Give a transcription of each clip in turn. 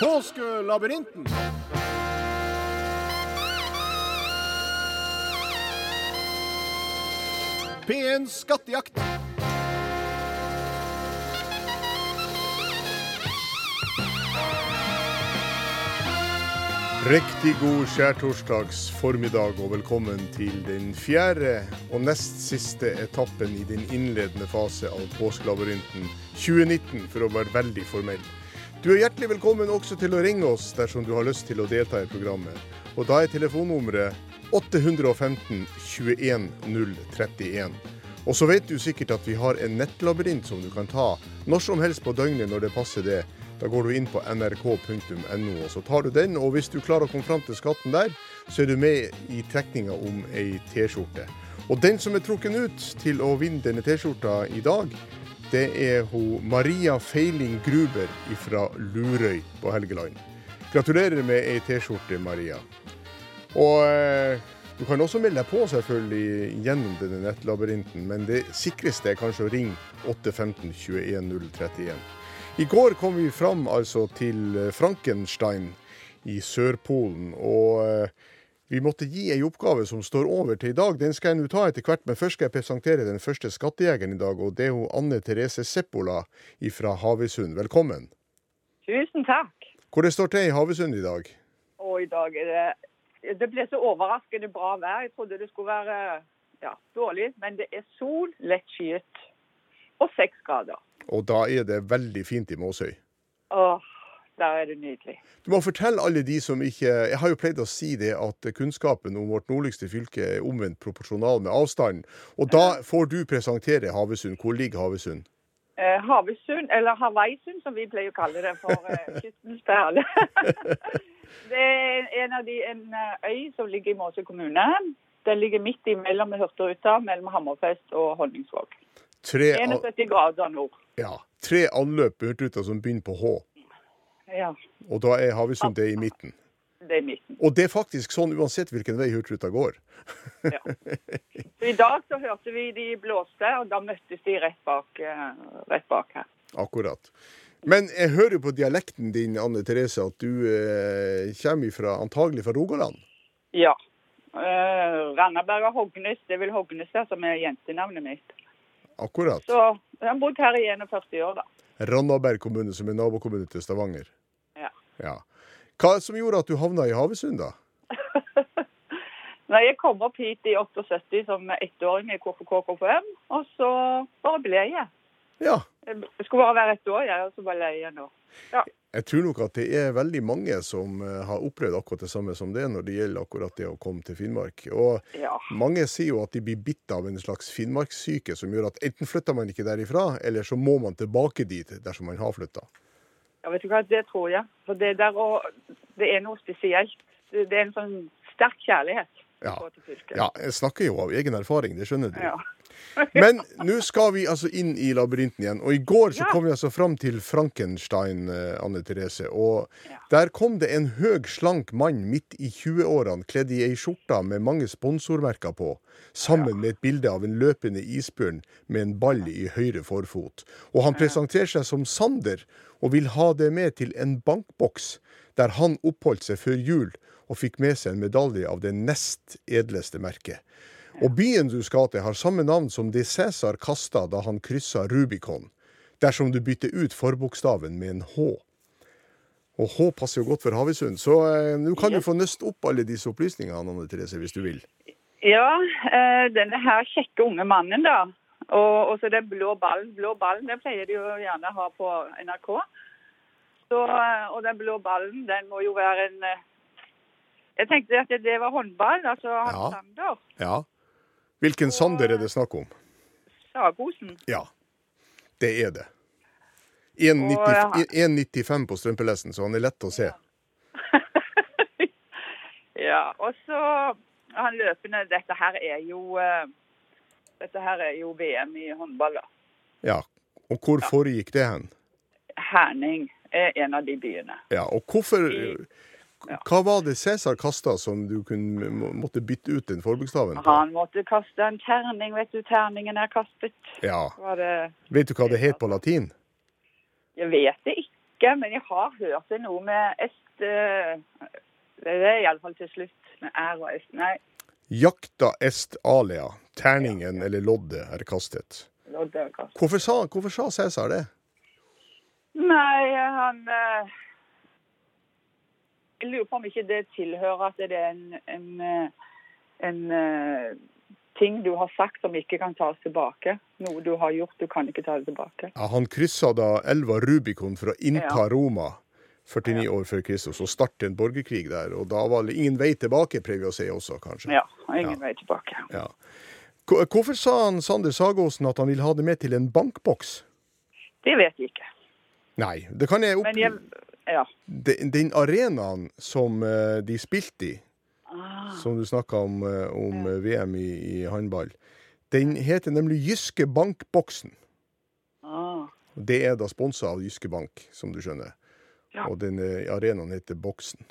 Påskelabyrinten. P1 Skattejakt. Riktig god skjærtorsdags formiddag og velkommen til den fjerde og nest siste etappen i den innledende fase av Påskelabyrinten 2019, for å være veldig formell. Du er hjertelig velkommen også til å ringe oss dersom du har lyst til å delta i programmet. Og da er telefonnummeret 815 21 031. Og så vet du sikkert at vi har en nettlabyrint som du kan ta når som helst på døgnet når det passer det. Da går du inn på nrk.no, og så tar du den. Og hvis du klarer å komme fram til skatten der, så er du med i trekninga om ei T-skjorte. Og den som er trukket ut til å vinne denne T-skjorta i dag, det er hun Maria Feiling Gruber fra Lurøy på Helgeland. Gratulerer med ei T-skjorte, Maria. Og eh, du kan også melde deg på selvfølgelig gjennom denne nettlabyrinten, men det sikreste er kanskje å ringe 815 21 031. I går kom vi fram altså til eh, Frankenstein i Sørpolen, og eh, vi måtte gi ei oppgave som står over til i dag. Den skal jeg nå ta etter hvert, men først skal jeg presentere den første skattejegeren i dag, og det er hun Anne Therese Seppola fra Havøysund. Velkommen. Tusen takk. Hvor det står til i Havøysund i dag? Og i dag er det Det ble så overraskende bra vær. Jeg trodde det skulle være ja, dårlig, men det er sol, lett skyet og seks grader. Og da er det veldig fint i Måsøy. Åh, der er det nydelig. Du må fortelle alle de som ikke Jeg har jo pleid å si det at kunnskapen om vårt nordligste fylke er omvendt proporsjonal med avstanden. Og da får du presentere Havøysund. Hvor ligger Havøysund? Eh, Havøysund, eller Havaisund som vi pleier å kalle det for eh, kystens perle. det er en av de, en eh, øy som ligger i Måsøy kommune. Den ligger midt imellom Hurtigruta, mellom Hammerfest og Honningsvåg. 71 grader nord. ja, tre anløp Hurtigruta som begynner på H. Ja, Og da er Havøysund det i midten. det er midten. Og det er faktisk sånn uansett hvilken vei Hurtigruta går. Ja. Så I dag så hørte vi de blåste, og da møttes de rett bak, eh, rett bak her. Akkurat. Men jeg hører jo på dialekten din, Anne Therese, at du eh, kommer fra, antagelig fra Rogaland. Ja. Uh, Randaberg og Hognes, det vel Hognestad som er jentenavnet mitt. Akkurat. Så jeg har bodd her i 41 år, da. Randaberg kommune, som er nabokommune til Stavanger. Ja. Ja. Hva som gjorde at du havna i Havøysund, da? Nei, jeg kom opp hit i 78 som ettåring i KFK og så bare ble jeg. Ja. Jeg skulle bare være ett år, jeg, og så ble jeg nå. Ja. Jeg tror nok at det er veldig mange som eh, har opplevd akkurat det samme som det når det gjelder akkurat det å komme til Finnmark. Og ja. mange sier jo at de blir bitt av en slags finnmarkssyke som gjør at enten flytter man ikke derifra, eller så må man tilbake dit dersom man har flytta. Ja, vet du hva, det tror jeg. For det der og Det er noe spesielt. Det det er en sånn sterk kjærlighet Ja. Ja, jeg snakker jo av egen erfaring, det skjønner du. Ja. Men nå skal vi altså inn i labyrinten igjen. Og i går så kom vi altså fram til Frankenstein, eh, Anne Therese. Og der kom det en høg, slank mann midt i 20-årene kledd i ei skjorte med mange sponsormerker på, sammen med et bilde av en løpende isbjørn med en ball i høyre forfot. Og han presenterer seg som Sander, og vil ha det med til en bankboks der han oppholdt seg før jul og fikk med seg en medalje av det nest edleste merket. Og byen du skal til, har samme navn som de Cæsar kasta da han kryssa Rubicon, dersom du bytter ut forbokstaven med en H. Og H passer jo godt for Havøysund, så eh, nå kan Ja. du få nøst opp alle disse opplysningene, Anne Therese, hvis du vil. Ja, eh, denne her kjekke unge mannen, da. Og, og så den blå ballen. Blå ballen det pleier de jo gjerne å ha på NRK. Så, eh, og den blå ballen, den må jo være en eh, Jeg tenkte at det var håndball, altså han Ja. Ja. Hvilken Sander er det snakk om? Sagosen. Ja, det er det. 1,90 Og, ja. 1,95 på strømpelesten, så han er lett å se. Ja, og så han løpende Dette her er jo eh, Dette her er jo VM i håndball, da. Ja. Og hvor foregikk det hen? Herning er en av de byene. Ja, og hvorfor I- ja. Hva var det Cæsar kasta som du kunne, måtte bytte ut den forbokstaven på? Han måtte kaste en terning, vet du. Terningen er kastet. Ja. Det Vet du hva det het på latin? Jeg vet det ikke. ikke, men jeg har hørt det noe med est eh, Det er iallfall til slutt med r og est. Nei, Jakta est alia. Terningen eller loddet er kastet. loddet er kastet. Hvorfor sa, hvorfor sa Cæsar det? Nei, han eh, Jeg lurer på om ikke det tilhører at det er en, en, en eh, ting du har sagt som ikke kan tas tilbake. Noe du har gjort, du kan ikke ta det tilbake. Ja, han kryssa da elva Rubicon for å innta Ja. Roma 49 år før Kristus og starte en borgerkrig der. Og da var det ingen vei tilbake, prøver vi å si også, kanskje. Ja, ingen vei tilbake. Ja. Hvorfor sa han Sander Sagåsen at han ville ha det med til en bankboks? Det vet jeg ikke. Nei, det kan jeg opp... Men jeg Ja. Den, den arenaen som eh, de spilte i, Ah, som du snakka om, eh, om ja. VM i, i håndball, den heter nemlig Jyske Bankboksen. ah, Det er da sponsa av Jyske Bank, som du skjønner. Ja. Og den eh, arenaen heter Boksen.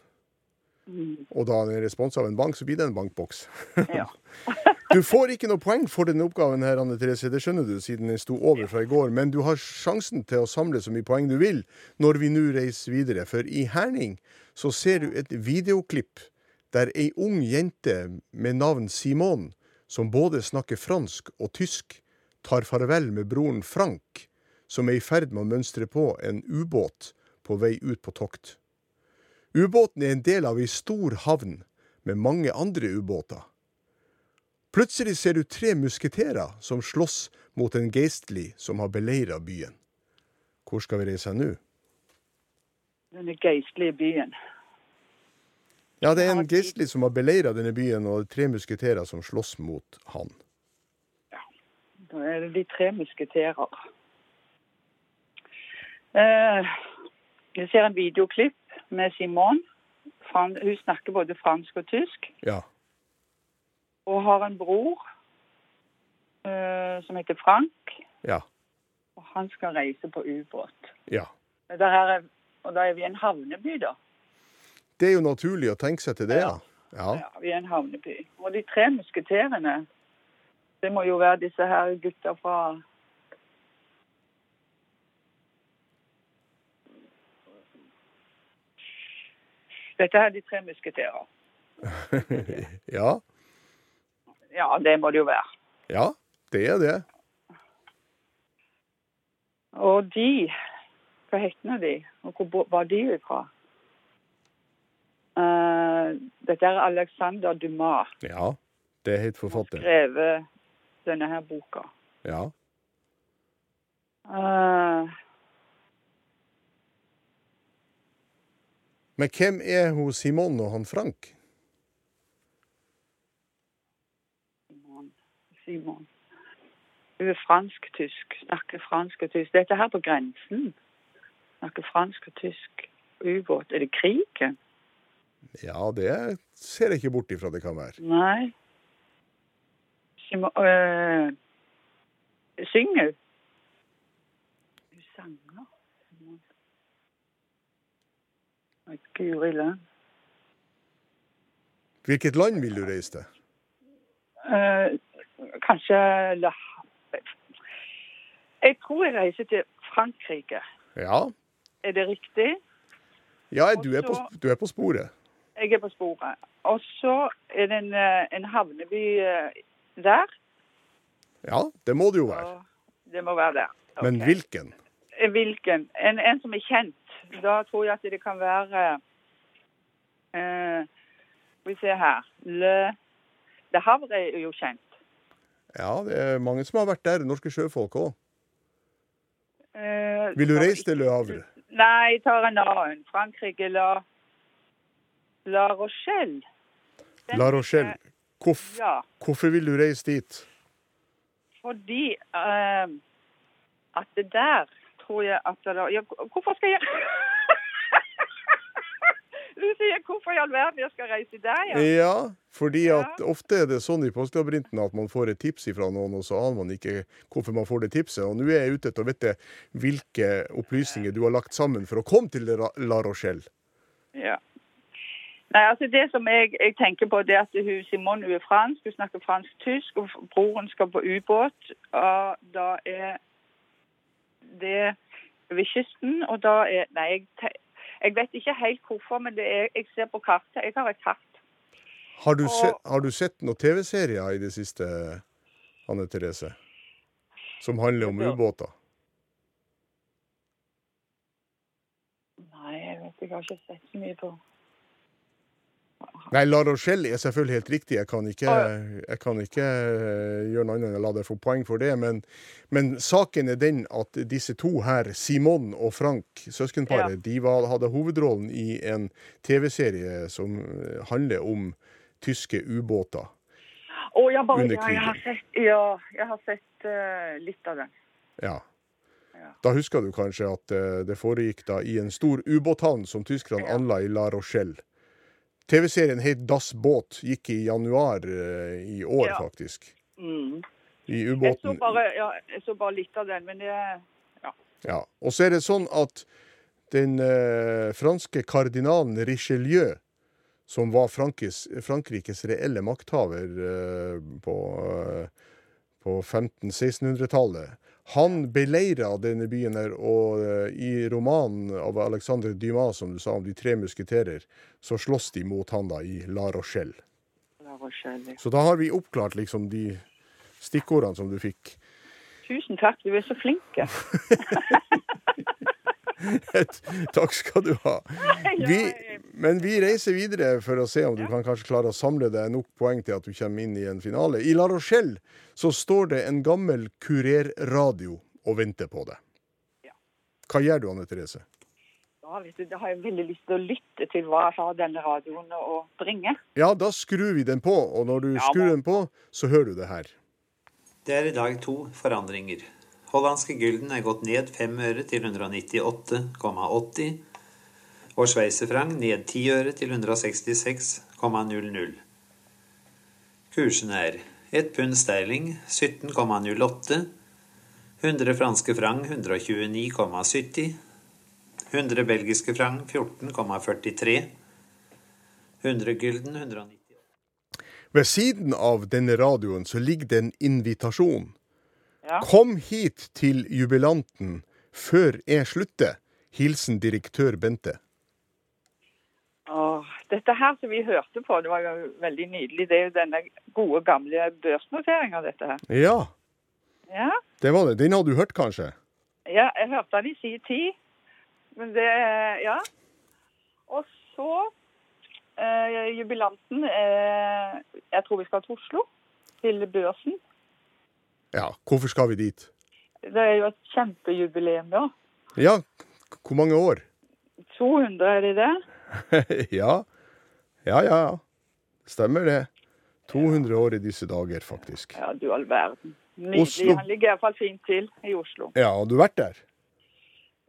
mm, Og da den er sponsa av en bank, så blir det en bankboks. ja. Du får ikke noe poeng for denne oppgaven, her, Anne Therese, det skjønner du, siden den sto over fra i går. Men du har sjansen til å samle så mye poeng du vil når vi nå reiser videre. For i Herning så ser du et videoklipp der ei ung jente med navn Simon, som både snakker fransk og tysk, tar farvel med broren Frank, som er i ferd med å mønstre på en ubåt på vei ut på tokt. Ubåten er en del av ei stor havn med mange andre ubåter. Plutselig ser du tre musketerer som slåss mot en geistlig som har beleira byen. Hvor skal vi reise nå? Denne geistlige byen. Ja, det er en geistlig som har beleira denne byen, og tre musketerer som slåss mot han. Ja, Da er det de tre musketerer. Eh, jeg ser en videoklipp med Simone. Hun snakker både fransk og tysk. Ja. Og har en bror uh, som heter Frank. Ja. Og han skal reise på ubåt. Ja. Der er, og da er vi i en havneby, da. Det er jo naturlig å tenke seg til det, ja. Ja. Ja. Ja, vi er en havneby. Og de tre musketerene, det må jo være disse her gutta fra Dette er de tre musketerer. ja. Ja, det må det jo være. Ja, det er det. Og de Hva heter de? Og hvor var de fra? Uh, dette er Alexander Dumas. Ja. Det er helt som forfatteren. skrevet denne her boka. Ja. Uh, Men hvem er hun Simon og han Frank? Simon. Simon. Hun er fransk-tysk. Snakker fransk og tysk. Dette her på grensen. Snakker fransk og tysk. Ubåt. Er det krigen? Ja, det ser jeg ikke bort ifra det kan være. Nei. Simon øh, Synger hun? Hun sanger. Guri land. Hvilket land vil du reise til? Eh, kanskje La Jeg tror jeg reiser til Frankrike. Ja. Er det riktig? Ja, du er, på, du er på sporet. Jeg er på sporet. Og så er det en, eh, en havneby eh, der. Ja, det må det jo være. Det må være der. Men hvilken? Eh, Hvilken? En, en som er kjent. Da tror jeg at det kan være eh, Skal vi se her Le, Le Havre er jo kjent. Ja, det er mange som har vært der. Norske sjøfolk òg. Eh, Vil du reise til Le Havre? Nei, jeg tar en annen. Frankrike, La, La Rochelle. Den La Rochelle. Hvorf, Ja, hvorfor vil du reise dit? fordi eh, at det der tror jeg at det ja, Hvorfor skal jeg Du sier hvorfor i all verden jeg skal reise der, ja? Ja, fordi Ja. at ofte er det sånn i postlabyrinten at man får et tips fra noen, og så aner man ikke hvorfor man får det tipset. Og nå er jeg ute etter å vite hvilke opplysninger du har lagt sammen for å komme til La Rochelle. Ja. Nei, altså Det som jeg, jeg tenker på, det er at hun Simone hun er fransk, hun snakker fransk-tysk, og broren skal på ubåt. Og da er det ved kysten, og da er Nei, jeg, te- jeg vet ikke helt hvorfor, men det er, jeg ser på kartet. Jeg har et kart. Har du, Og- sett, har du sett noen TV-serier i det siste, Anne Therese? Som handler om ubåter? Nei, jeg vet jeg har ikke sett så mye på Nei, La Rochelle er selvfølgelig helt riktig. Jeg kan ikke, jeg kan ikke eh, gjøre noe annet enn å la deg få poeng for det. Men, men saken er den at disse to her, Simon og Frank, søskenparet, de var, hadde hovedrollen i en TV-serie som handler om tyske ubåter. Å ja, bare Under ja, jeg har sett, ja, jeg har sett uh, litt av den. Ja. Ja. Da husker du kanskje at uh, det foregikk da i en stor ubåthavn som tyskerne Ja. anla i La Rochelle. TV-serien het Das Båt, gikk i januar eh, i år, Ja. faktisk. Mm. I Jeg så bare, ja, jeg så bare litt av den, men det Ja. Og så er det sånn at den eh, franske kardinalen Richelieu, som var Frankis, Frankrikes reelle makthaver eh, på, eh, på 1500-1600-tallet, han beleira denne byen her, og eh, i romanen av Alexandre Dumas, som du sa, om de tre musketerer, så slåss de mot han da i La Rochelle. La Rochelle ja. Så da har vi oppklart liksom de stikkordene som du fikk. Tusen takk, du er så flink. Takk skal du ha. Vi, men vi reiser videre for å se om du kan kanskje klare å samle deg nok poeng til at du kommer inn i en finale. I La Rochelle så står det en gammel kurerradio og venter på deg. Ja. Hva gjør du, Anne Therese? Da, vet du, da har jeg veldig lyst til å lytte til hva har denne radioen å bringe. Ja, da skrur vi den på, og når du Ja, skrur den på, så hører du det her. Det er i dag to forandringer. Hollandske gulden er gått ned fem øre til 198,80, og sveitserfranc ned 10 øre til 166,00. Kursene er 1 pund sterling 17,08, 100 franske franc 129,70, 100 belgiske franc 14,43, 100 gulden 190 Ved siden av denne radioen så ligger det en invitasjon. Ja. Kom hit til jubilanten før jeg slutter. Hilsen direktør Bente. Åh, dette her som vi hørte på, det var jo veldig nydelig. Det er jo denne gode, gamle børsnoteringa, dette her. Ja, Ja, det var det. Den hadde du hørt, kanskje? ja jeg hørte den i sin tid. Men det Ja. Og så eh, jubilanten eh, Jeg tror vi skal til Oslo. Til børsen. Ja, hvorfor skal vi dit? Det er jo et kjempejubileum, da. Ja, hvor mange år? 200, er det det? ja. Ja, ja, ja. Stemmer det. 200 år i disse dager, faktisk. Ja, du all verden. Nydelig. Oslo. Han ligger iallfall fint til i Oslo. Ja, har du vært der?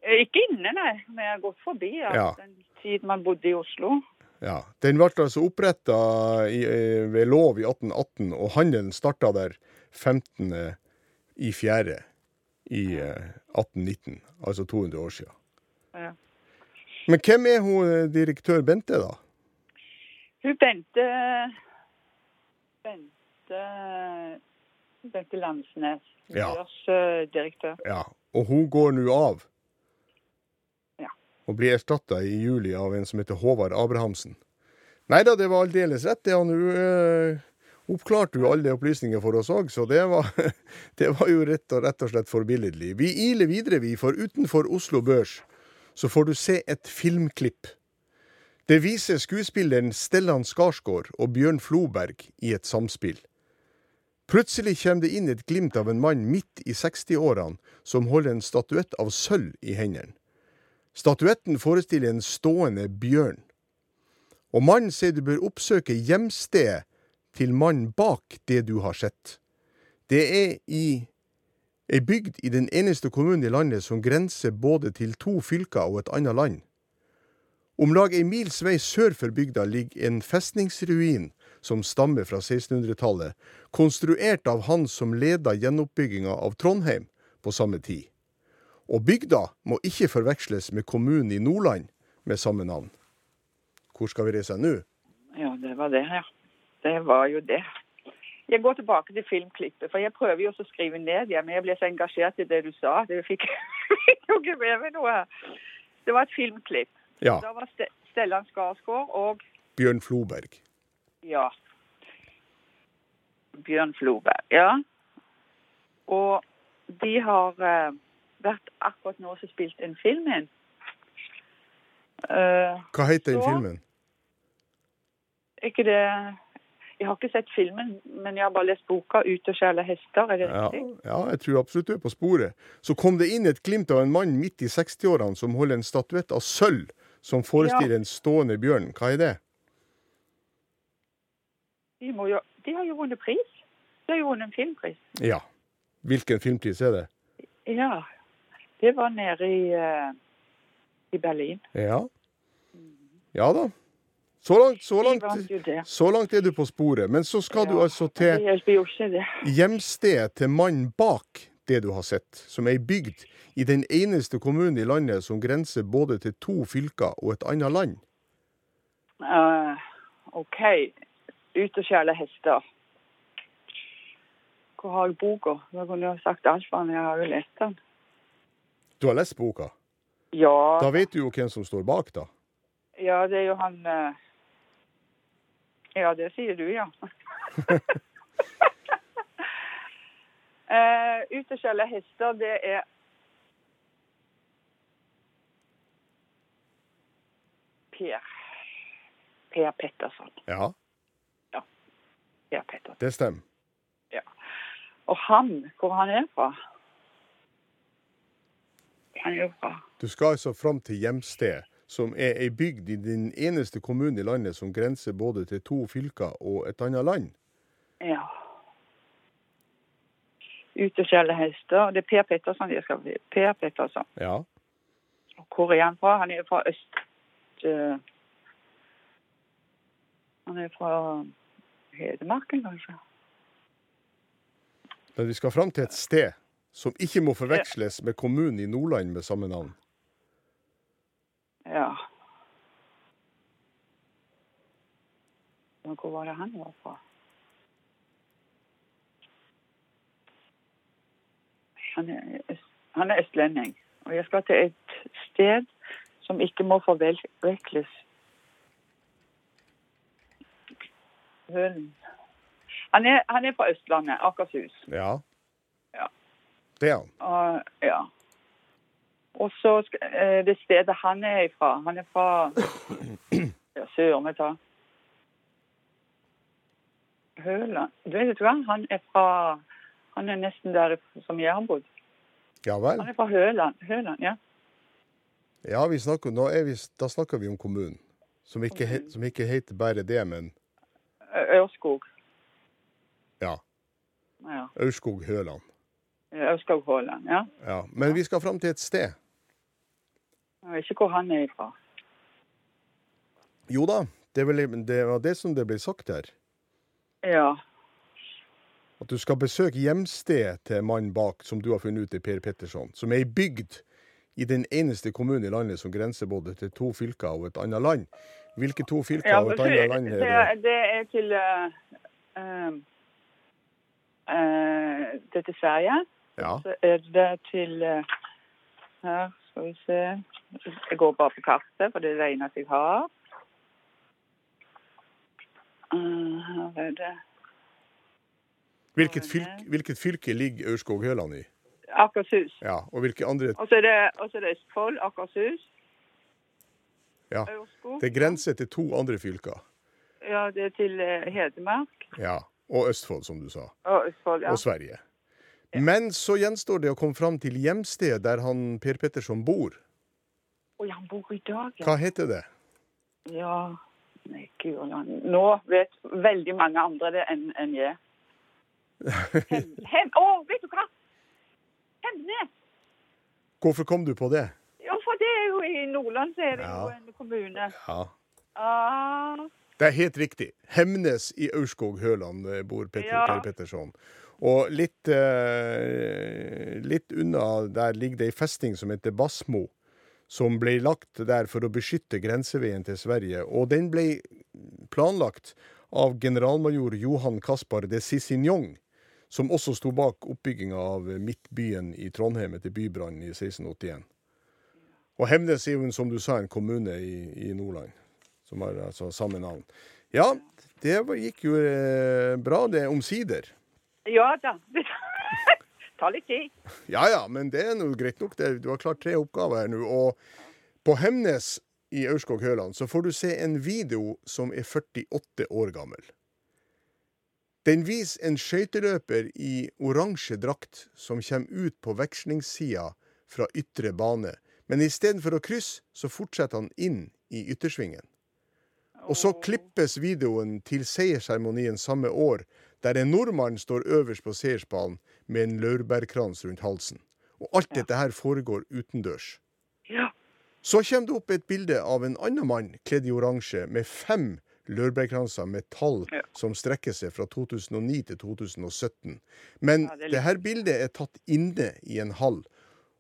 Eh, Ikke inne, nei. Men jeg har gått forbi ja, Ja. den tid man bodde i Oslo. Ja. Den ble altså oppretta ved lov i 1818, og handelen starta der 15. i 4. i eh, 1819. Altså 200 år siden. Ja. Men hvem er hun eh, direktør Bente, da? Hun Bente Bente Bente Landsnes, børsdirektør. Ja, og hun går nå av. Ja. Og blir erstatta i juli av en som heter Håvard Abrahamsen. Nei da, det var aldeles rett. det Han uh, oppklarte jo alle opplysninger for oss òg, så det var, det var jo rett og, rett og slett forbilledlig. Vi iler videre, vi, for utenfor Oslo Børs så får du se et filmklipp. Det viser skuespilleren Stellan Skarsgård og Bjørn Floberg i et samspill. Plutselig kommer det inn et glimt av en mann midt i 60-årene som holder en statuett av sølv i hendene. Statuetten forestiller en stående bjørn. Og mannen sier du bør oppsøke hjemstedet til mannen bak det du har sett. Det er i ei bygd i den eneste kommunen i landet som grenser både til to fylker og et annet land. Om lag ei mils vei sør for bygda ligger en festningsruin som stammer fra 1600-tallet, konstruert av han som leda gjenoppbygginga av Trondheim på samme tid. Og bygda må ikke forveksles med kommunen i Nordland med samme navn. Hvor skal vi reise nå? Ja, det var det, ja. Det var jo det. Jeg går tilbake til filmklippet, for jeg prøver jo å skrive ned, ja, men jeg ble så engasjert i det du sa. Det fikk jo ikke med meg noe det var et filmklipp. Ja. Da var Ste Stellan Skarsgård og Bjørn Floberg. ja Bjørn Floberg. Ja. Og de har uh, vært akkurat nå som spilt en film inn. Uh, Hva heter den filmen? Er ikke det Jeg har ikke sett filmen, men jeg har bare lest boka 'Ut og skjæle hester'. Er det Ja, riktig? ja, jeg tror absolutt du er på sporet. Så kom det inn et glimt av en mann midt i 60-årene som holder en statuett av sølv som forestiller en stående bjørn. Hva er det? De, jo, de har jo vunnet pris. De har jo vunnet en filmpris. Ja. Hvilken filmpris er det? Ja. Det var nede i, eh, i Berlin. Ja. Ja da. Så langt, så langt, så langt er du på sporet. Men så skal du altså til hjemstedet til mannen bak det du har sett, som er ei bygd i den eneste kommunen i landet som grenser både til to fylker og et annet land. Uh, OK. Ut og skjæle hester. Hvor har jeg boka? Da kunne ha sagt alt for. Jeg har jo lest den. Du har lest boka. Ja, Da vet du jo hvem som står bak, da. ja det er jo han eh, Ja, det sier du, ja. uh, ut og hester, det er Per. Per Petterson. Ja, ja. Per Petterson. det stemmer. Ja. Og han, hvor han er fra Han er fra Du skal altså fram til hjemsted, som er ei bygd i den eneste kommunen i landet som grenser både til to fylker og et annet land. Ja. Ut og skjelle hester. Det er Per Petterson de skal. Per Petterson. Ja. Hvor er han fra? Han er fra øst... eh, han er fra Hedmarken, kanskje? Men vi skal fram til et sted som ikke må forveksles med kommunen i Nordland med samme navn. Ja. Men hvor var det han var fra? Han er, han er østlending. Og jeg skal til et sted som ikke må forvekles. Hun Han er, han er fra Østlandet, Akershus. Ja. Ja. Det er han. Og, ja. Og så eh, det stedet han er ifra. Han er fra ja, Søren. Høland. Du vet hva? Han er fra Han er nesten der som jeg har bodd. Ja vel. Han er fra Høland. Høland, ja. Ja, vi snakker, er vi, da snakker vi om kommunen. Som ikke, he, som ikke heter bare det, men Ørskog. ja. Aurskog-Høland. Ørskog Høland, ja. Ja. Men vi skal fram til et sted. Jeg vet ikke hvor han er ifra. Jo da, det, vel, det var det som det ble sagt her. Ja. At du skal besøke hjemstedet til mannen bak, som du har funnet ut er Per Petterson. Som er ei bygd i den eneste kommunen i landet som grenser både til to fylker og et annet land. Hvilke to fylker ja og et annet land er det? det er til uh, uh, Det er til Sverige. Ja. Så er det til uh, Her skal vi se Jeg går bare på kartet, for det er det eneste jeg har. Eh, her er det Hvilket, fylke, hvilket fylke ligger Aurskog-Høland i? Akershus. Ja, Og hvilke andre Og så er det, og så er det Østfold, Akershus, Ja. Ørskog. Det grenser til to andre fylker. Ja, det er til eh, Hedmark Ja. Og Østfold, som du sa. og Østfold, ja. Og Sverige. Men så gjenstår det å komme fram til hjemstedet der han Per Petterson bor. Oi, han bor i dag, ja. Hva heter det? Ja, nei, gud, Nå vet veldig mange andre det enn en jeg. Hem, hem, å, vet du hva? Hemnes! Hvorfor kom du på det? Ja, for det er jo i Nordland så er det jo en kommune. Ja. Ah, Det er helt riktig. Hemnes i Aurskog-Høland eh, bor Petter, Ja. Per Petterson. Og litt, eh, litt unna der ligger det ei festning som heter Basmo, som ble lagt der for å beskytte grenseveien til Sverige. Og den ble planlagt av generalmajor Johan Kaspar de Cicignon, som også sto bak oppbygginga av Midtbyen i Trondheim etter bybrannen i 1681. Og Hemnes er jo, som du sa, en kommune i, i Nordland. Som har altså samme navn. Ja, det gikk jo eh, bra, det, omsider. Ja da. Det tar litt tid. Ja ja, men det er nå greit nok. Det. Du har klart tre oppgaver her nå. Og på Hemnes i Aurskog-Høland så får du se en video som er 48 år gammel. Den viser en skøyteløper i oransje drakt som kommer ut på vekslingssida fra ytre bane. Men istedenfor å krysse, så fortsetter han inn i yttersvingen. Og så klippes videoen til seiersseremonien samme år, der en nordmann står øverst på seierspallen med en laurbærkrans rundt halsen. Og alt dette her foregår utendørs. Ja. Så kommer det opp et bilde av en annen mann kledd i oransje med fem laurbærkranser med tall Ja. som strekker seg fra 2009 til 2017. Men Ja, det er litt- det bildet er tatt inne i en hall.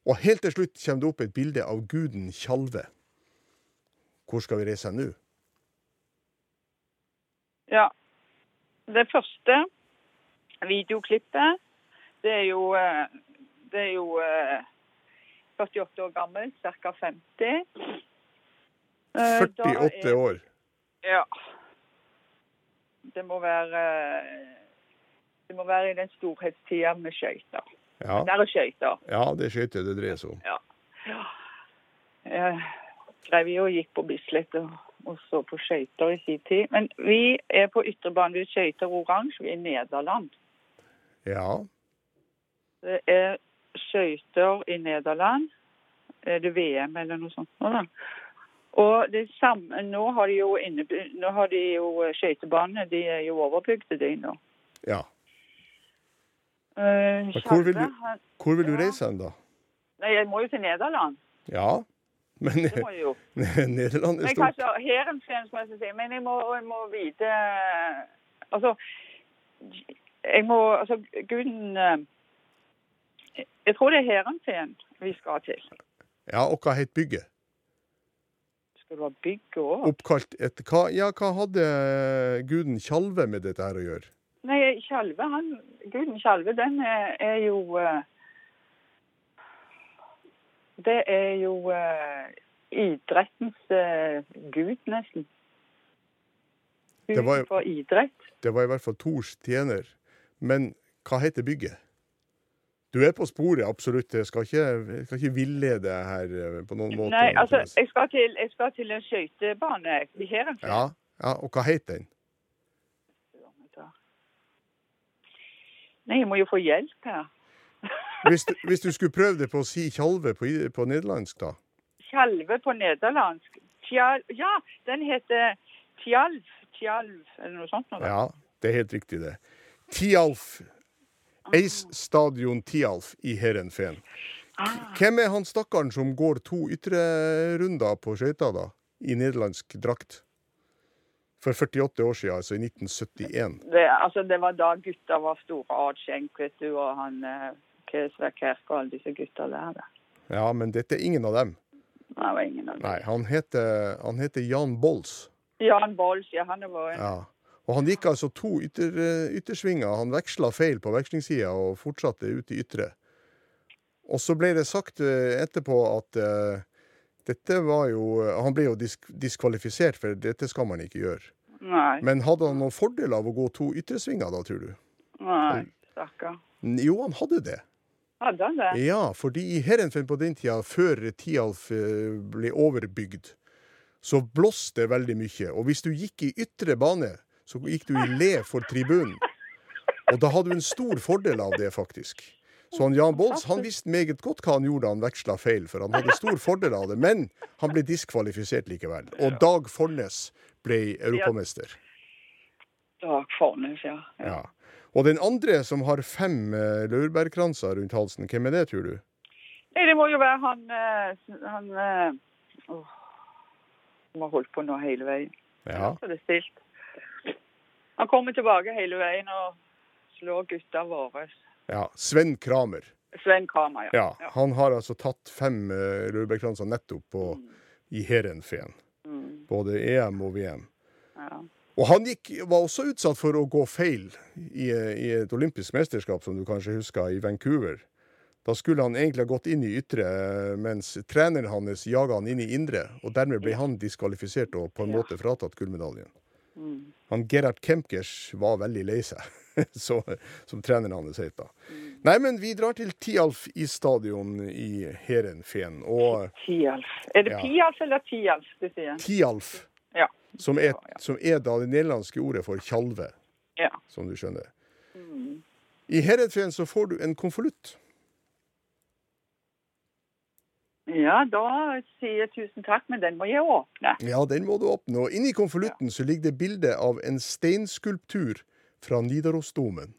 Og helt til slutt kommer det opp et bilde av guden Tjalve. Hvor skal vi reise nå? Ja. Det første videoklippet, det er jo, eh, det er jo eh, 48 år gammel, ca. 50. Eh, da 48 er- år. Ja. Det må være eh, Det må være i den storhetstida med skøyter. Ja, Der er skøyter. ja det er skøyter det dreier seg om. Jeg drev jo og gikk på Bislett og, og så på skøyter i sin tid. Men vi er på ytterbanen ved skøyter oransje. Vi er i Nederland. Ja. Det er skøyter i Nederland. Er det VM eller noe sånt? nå da? Og det samme, nå har de jo, har de jo skøytebanene. De er jo overbygde, de nå. ja. Uh, hvor vil du- Hvor vil du Ja. reise hen, da? nei, jeg må jo til Nederland. Ja, men Det må jeg jo. Nederland er Men stort. kanskje Heerenveen, som jeg skal si. Men jeg må, jeg må vite Altså, jeg må Altså, Guden eh, Jeg tror det er Heerenveen vi skal til. Ja, og hva het bygget? Skal det være bygget òg? Oppkalt etter hva, Ja, hva hadde guden Tjalve med dette her å gjøre? Nei, Tjalve, han Guden Tjalve, den er, er jo eh, Det er jo eh, idrettens gud, nesten. Gud var for idrett. Det var i hvert fall Tors tjener. Men hva heter bygget? Du er på sporet, absolutt. Jeg skal ikke, jeg skal ikke villede her eh, på noen måte. Nei, altså, jeg skal til, jeg skal til en skøytebane i Heerenveen. ja, ja, og hva heter den? Nei, jeg må jo få hjelp her. Hvis du, hvis du skulle prøve det på å si Tjalve på, på nederlandsk, da? Tjalve på nederlandsk. Tjal, ja, den heter Tjalv. Tjalv, eller noe sånt. Noe. Ja, det er helt riktig, det. Tialf. Ace Stadion Tialf i Heerenveen. Ah, Hvem er han stakkaren som går to ytre runder på skøyter, da? I nederlandsk drakt? For 48 år siden, altså i 1971. det, altså, det var da gutta var store. Artskjenk, vet du, og han eh, Kesver Kerk og alle disse gutta der. Ja, men dette er ingen av dem. Det var ingen av dem. Nei, han heter, han heter Jan Bolls. Jan Bolls, ja, han var en Ja. Og han gikk altså to ytter, yttersvinger. Han veksla feil på vekslingssida og fortsatte ut i ytre. Og så ble det sagt eh, etterpå at uh, dette var jo Han ble jo disk diskvalifisert, for dette skal man ikke gjøre. Nei, Men hadde han noen fordel av å gå to yttersvinger, da, tror du? nei, stakkar. Jo, han hadde det. Hadde han det? Ja, fordi i Heerenveen på den tida, før Tialf eh, ble overbygd, så blåste det veldig mye. Og hvis du gikk i ytre bane, så gikk du i le for tribunen. Og da hadde du en stor fordel av det, faktisk. Så han Jan Bolls han visste meget godt hva han gjorde da han veksla feil, for han hadde stor fordel av det. Men han ble diskvalifisert likevel. Og Dag Fornes ble europamester. Dag Fornes, ja. ja. Og den andre som har fem uh, laurbærkranser rundt halsen, hvem er det, tror du? Nei, det må jo være han uh, Han uh, oh, som har holdt på nå hele veien. Ja. Så det er stilt. Han kommer tilbake hele veien og slår gutta våre. ja. Sven Kramer. Sven Kramer, ja. Ja, han har altså tatt fem uh, laurbærkranser nettopp på, i Heerenveen. Mm, Både EM og VM. ja. Og han gikk, var også utsatt for å gå feil i, i et olympisk mesterskap, som du kanskje husker, i Vancouver. Da skulle han egentlig ha gått inn i ytre, mens treneren hans jaga han inn i indre. Og dermed ble han diskvalifisert og på en Ja. måte fratatt gullmedaljen. Mm. Han Gerhard Kemkers var veldig lei seg, så, som treneren hans het. Nei, men vi drar til Tialf isstadion i Heerenveen. Tialf. Er det Ja. Pialf eller Tialf du sier? Tialf, Ja. som er, som er da det nederlandske ordet for tjalve, ja. som du skjønner. Mm. I Heerenveen så får du en konvolutt. Ja, da sier jeg tusen takk, men den må jeg åpne. Ja, den må du åpne. Og inni konvolutten så ligger det bilde av en steinskulptur fra Nidarosdomen.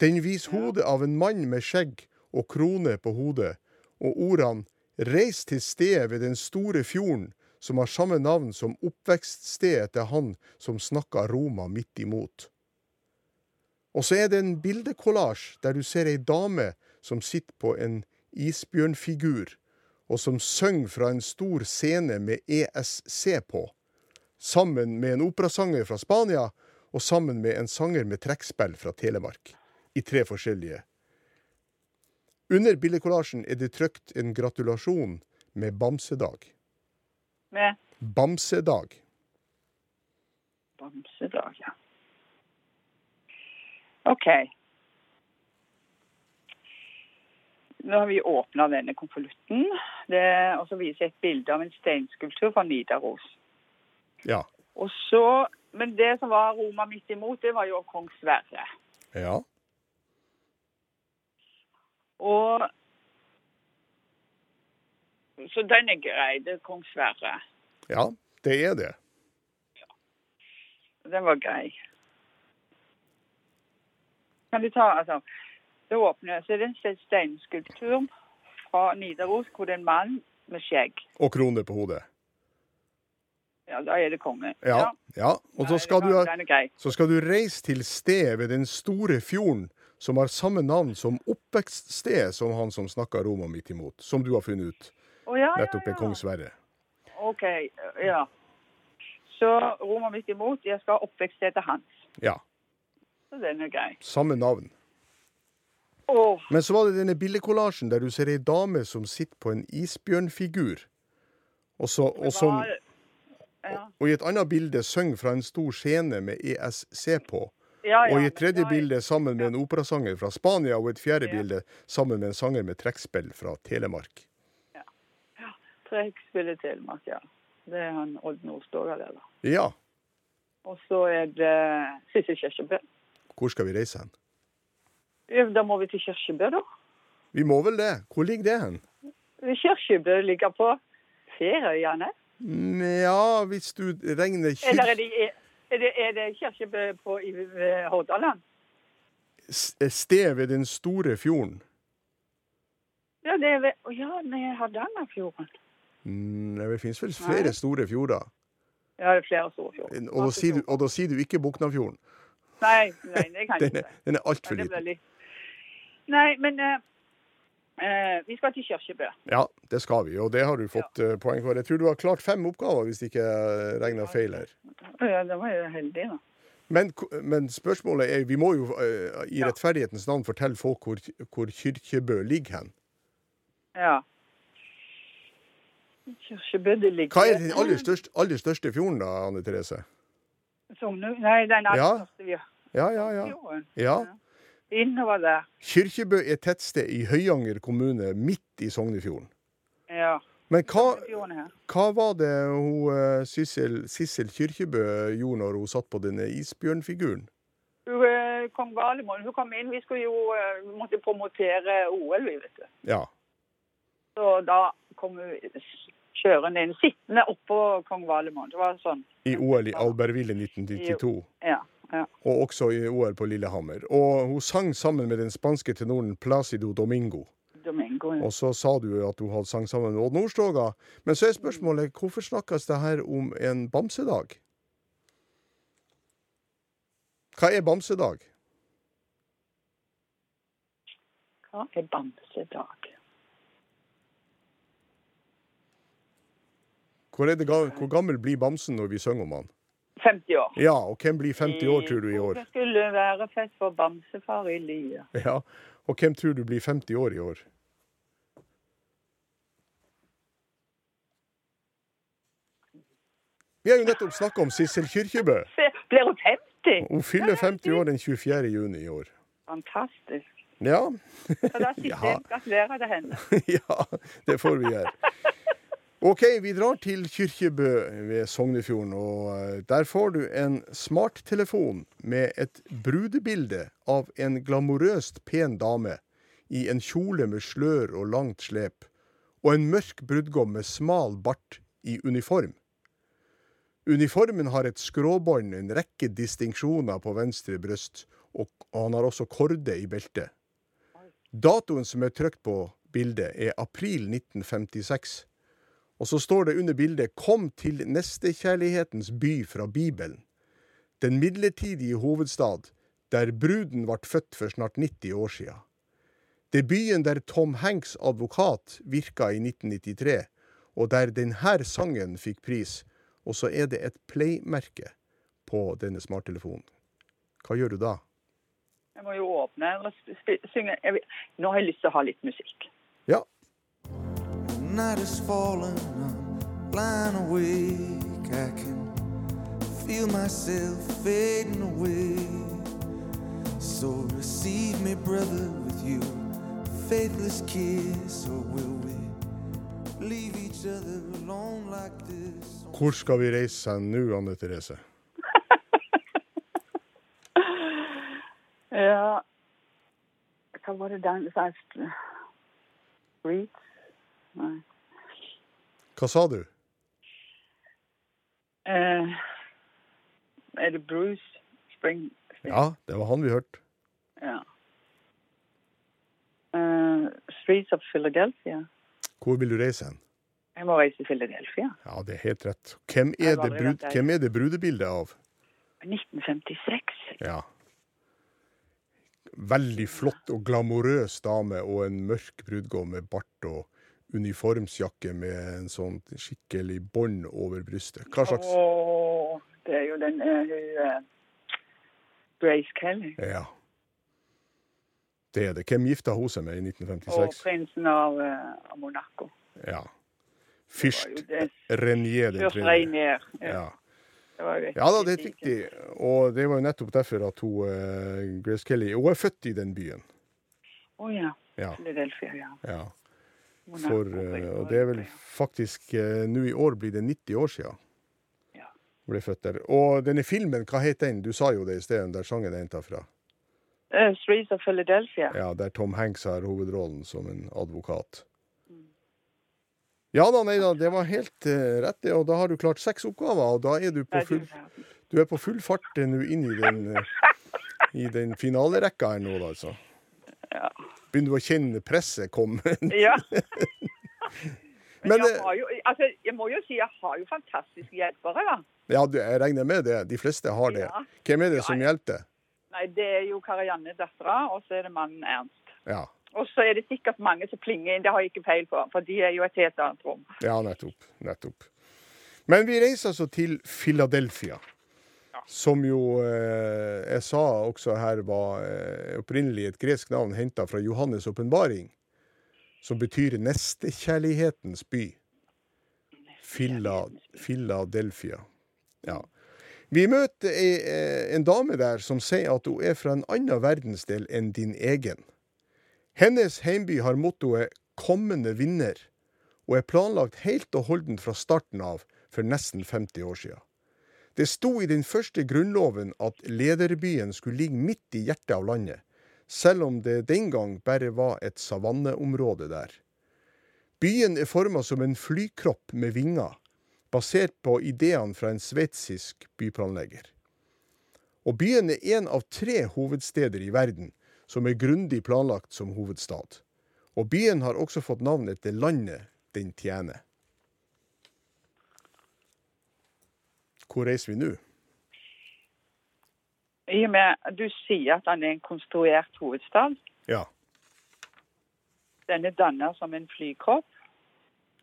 Den viser hodet av en mann med skjegg og krone på hodet, og ordene 'Reis til stedet ved den store fjorden', som har samme navn som oppvekststedet til han som snakka Roma midt imot. Og så er det en bildekollasj der du ser ei dame som sitter på en isbjørnfigur, og som synger fra en stor scene med ESC på, sammen med en operasanger fra Spania og sammen med en sanger med trekkspill fra Telemark, i tre forskjellige. Under bildekollasjen er det trykt en gratulasjon med bamsedag. Med Bamsedag. bamsedag, ja. OK. Nå har vi åpna denne konvolutten, Det- og så viser jeg et bilde av en steinskulptur fra Nidaros. Ja. Og så, Men det som var Roma midt imot, det var jo kong Sverre. Ja. Og Så den er grei. Det er kong Sverre. Ja, det er det. Ja. Den var grei. Kan du ta, altså Det åpner, er det en steinskulptur fra Nidaros hvor det er en mann med skjegg. Og krone på hodet. Ja, da er det konge. Ja. ja. Og så skal, du, så skal du reise til sted ved den store fjorden som har samme navn som oppvekststed som han som snakka Roma midt imot, som du har funnet ut oh, ja, nettopp er ja. kong Sverre. OK. Ja. Så Roma midt imot, jeg skal ha oppvekststedet hans. Ja. Så den er grei. Samme navn. Åh, Men så var det denne bildekollasjen der du ser ei dame som sitter på en isbjørnfigur. Og, så, og, som, ja. og i et annet bilde synger fra en stor scene med ESC på. Ja, ja, Og i et tredje er... bilde sammen med en operasanger fra Spania, og et fjerde Ja. bilde sammen med en sanger med trekkspill fra Telemark. Trekkspillet Telemark, ja. Det er han Odd Nordstoga der, da. Ja, Og så er det Sissel Kyrkjebø. hvor skal vi reise hen? Da må vi til Kirkebø, da. Vi må vel det. Hvor ligger det hen? Kirkebø ligger på Ferøyene. Nja, Ja, hvis du regner Eller er det, er det, er det Kirkebø på i Hordaland? Sted ved den store fjorden. Ja, det er ved ja, Hardangerfjorden. Mm, Det finnes vel flere Nei. store fjorder. Ja, det er flere store fjorder. Og da sier du, og da sier du ikke Boknafjorden. Nei, nei, det kan jeg ikke den er altfor liten. Nei, men eh, eh, vi skal til Kyrkjebø. Ja, det skal vi, og det har du fått ja. poeng for. Jeg tror du har klart fem oppgaver, hvis ikke regner feil her. Ja, det var jo heldig, da. Men, men spørsmålet er, vi må jo eh, i rettferdighetens navn fortelle folk hvor, hvor Kyrkjebø ligger hen. Ja. Kyrkjebø, det ligger Hva er den aller største, aller største fjorden da, Anne Therese? Sognu? Nei, den aller Ja. største vi har. Ja, ja, ja. Ja. Innover der. Kyrkjebø er tettsted i Høyanger kommune, midt i Sognefjorden. Ja. Men hva, hva var det hun, eh, Sissel, Sissel Kyrkjebø gjorde når hun satt på denne isbjørnfiguren? Hun, eh, Kong Valemon hun kom inn. Vi skulle jo eh, måtte promotere OL, vi, vet du. Ja. Så da kom hun kjørende inn, sittende oppå kong Valemon. Det var sånn. I OL i Albertville 1992. Ja. Ja. Og også i OL på Lillehammer. Og hun sang sammen med den spanske tenoren Placido Domingo. Domingo. Ja. Og så sa du at hun hadde sang sammen med Odd Nordstoga. Men så er spørsmålet hvorfor snakkes det her om en bamsedag? Hva er bamsedag? Hva er bamsedag? Hvor, ga- hvor gammel blir bamsen når vi synger om han? 50 år. Ja, og hvem blir 50 år, tror du, i år? Det skulle være fest for bamsefar i lia. Ja, Og hvem tror du blir 50 år i år? Vi har jo nettopp snakka om Sissel Kyrkjebø. Blir hun 50? Hun fyller 50 år den 24. juni i år. Fantastisk. Ja, Så da sitter jeg og gratulerer til henne. ja, det får vi gjøre. OK, vi drar til Kyrkjebø ved Sognefjorden, og eh, der får du en smarttelefon med et brudebilde av en glamorøst pen dame i en kjole med slør og langt slep, og en mørk brudgom med smal bart i uniform. Uniformen har et skråbånd, en rekke distinksjoner på venstre bryst, og han har også korde i beltet. Datoen som er trykt på bildet, er april 1956. Og så står det under bildet 'Kom til nestekjærlighetens by' fra Bibelen. Den midlertidige hovedstad, der bruden ble født for snart 90 år sia. Det er byen der Tom Hanks advokat virka i 1993, og der denne sangen fikk pris. Og så er det et play-merke på denne smarttelefonen. Hva gjør du da? Jeg må jo åpne og synge. Nå har jeg lyst til å ha litt musikk. Ja, night is falling, I'm lying awake. I can feel myself fading away. So receive me, brother, with you, faithless kiss, or will we leave each other alone like this? Hvor skal vi reise hen nå, Anne Therese? Ja Hva var det den sa? Nei. Hva sa du? Eh, er det Bruce Spring? Ja, det var han vi hørte. Ja. Uh, Streets of Philadelphia. Hvor vil du reise hen? Jeg må reise til Philadelphia. Ja, det er helt rett. Hvem er det, brud, hvem er det brudebildet av? 1956. Ja. Veldig flott og glamorøs dame og en mørk brudgom med bart og uniformsjakke med en sånn skikkelig bånd over brystet. Hva slags Åh, det er jo den uh, eh, Grace Kelly. Ja. Det er det. Hvem gifta hun seg med i Og 1956? prinsen av, uh, av Monaco. Ja. Fyrst. Renier den Fyrst. Ja. Ja. Ja da, det er riktig. Og det var jo nettopp derfor at hun, uh, Grace Kelly Hun er født i den byen. Å ja. Ja. Philadelphia, ja. ja. For, eh, og det er vel faktisk eh, Nå i år blir det 90 år siden Ja. hun ble født der. Og denne filmen, hva het den? Du sa jo det i sted, der sangen er henta fra. Uh, Streets of Philadelphia. Ja, Der Tom Hanks har hovedrollen som en advokat. Ja da, nei da, det var helt uh, rett, det. Og da har du klart seks oppgaver, og da er du på full, du- er på full fart nå inn i den, uh, i den finalerekka her nå, da, altså. Ja. Begynner du å kjenne presset komme? Ja. Men, jeg, eh, jo, altså, jeg må jo si jeg har jo fantastiske hjelpere, da. Ja, jeg regner med det. De fleste har det. Ja. Hvem er det som hjelper? Nei, Det er jo Karianne, dattera, og så er det mannen Ernst. Ja. Og så er det sikkert mange som plinger inn, det har jeg ikke peil på, for de er jo et helt annet rom. Ja, nettopp. Nettopp. Men vi reiser altså til Philadelphia. Som jo eh, jeg sa også her var eh, opprinnelig et gresk navn henta fra Johannes' åpenbaring. Som betyr nestekjærlighetens by. Phila, Philadelphia. Ja. Vi møter ei, eh, en dame der som sier at hun er fra en annen verdensdel enn din egen. Hennes heimby har mottoet 'kommende vinner', og er planlagt helt og holdent fra starten av for nesten 50 år siden. Det sto i den første grunnloven at lederbyen skulle ligge midt i hjertet av landet, selv om det den gang bare var et savanneområde der. Byen er forma som en flykropp med vinger, basert på ideene fra en sveitsisk byplanlegger. Og byen er en av tre hovedsteder i verden som er grundig planlagt som hovedstad. Og byen har også fått navn etter landet den tjener. Hvor reiser vi nå? I og med du sier at han er en konstruert hovedstad, Ja. den er dannet som en flykropp,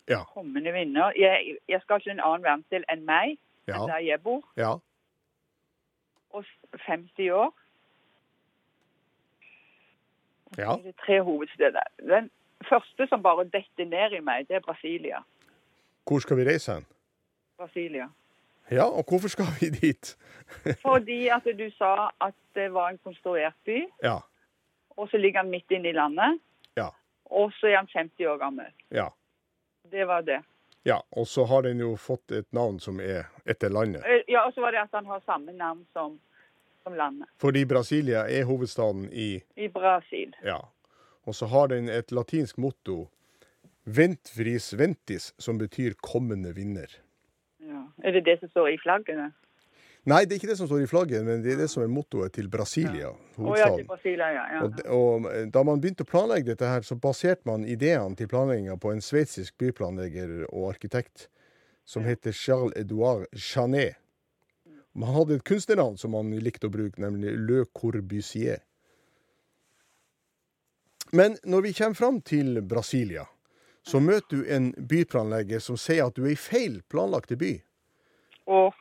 Ja. kommende vinner. Jeg, jeg skal til en annen verdensdel enn meg, Ja. enn der jeg bor, Ja. og 50 år. Ja. Det er tre hovedsteder. Den første som bare detter ned i meg, det er Brasilia. Hvor skal vi reise hen? Brasilia. Ja, og hvorfor skal vi dit? Fordi at du sa at det var en konstruert by, Ja. og så ligger han midt inne i landet. Ja. Og så er han 50 år gammel. Ja. Det var det. ja. Og så har den jo fått et navn som er etter landet. Eh, Ja, og så var det at han har samme navn som, som landet. Fordi Brasilia er hovedstaden i I Brasil. Ja. Og så har den et latinsk motto, Ventfris ventis, som betyr kommende vinner. Er det det som står i flaggene? Nei, det er ikke det som står i flagget, men det er det som er mottoet til Brasilia, Å ja, til. Brasilia, ja. ja. Og, og eh, da man begynte å planlegge dette her, så baserte man ideene til planlegginga på en sveitsisk byplanlegger og arkitekt som heter Charles-Edouard Janet. Man hadde et kunstnernavn som man likte å bruke, nemlig Le Corbusier. Men når vi kommer fram til Brasilia, så møter du en byplanlegger som sier at du er i feil planlagte by. Og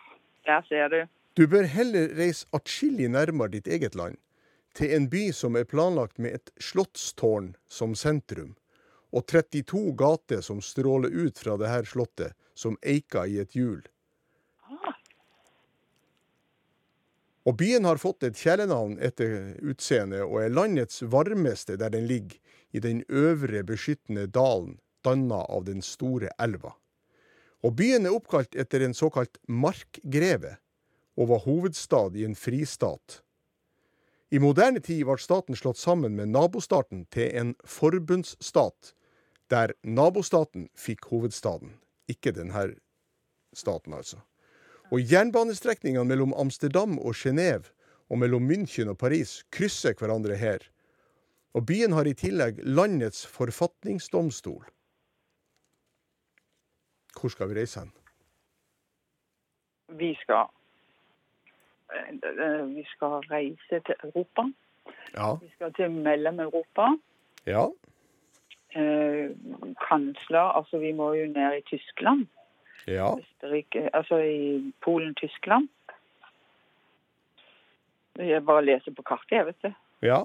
der ser du. Du bør heller reise atskillig nærmere ditt eget land, til en by som er planlagt med et slottstårn som sentrum, og 32 gater som stråler ut fra det her slottet, som eiker i et hjul. Og byen har fått et kjælenavn etter utseendet, og er landets varmeste der den ligger, i den øvre beskyttende dalen, danna av den store elva. Og byen er oppkalt etter en såkalt markgreve, og var hovedstad i en fristat. I moderne tid ble staten slått sammen med nabostaten til en forbundsstat, der nabostaten fikk hovedstaden, ikke denne staten, altså. Og jernbanestrekningene mellom Amsterdam og Genéve, og mellom München og Paris, krysser hverandre her. Og byen har i tillegg landets forfatningsdomstol. Hvor skal vi reise hen? Vi skal eh, Vi skal reise til Europa. Ja. Vi skal til Mellom-Europa. Ja. Eh, kansler Altså, vi må jo ned i Tyskland. Ja. Østerrike Altså i Polen-Tyskland. Jeg bare leser på kartet, jeg, vet du. Ja.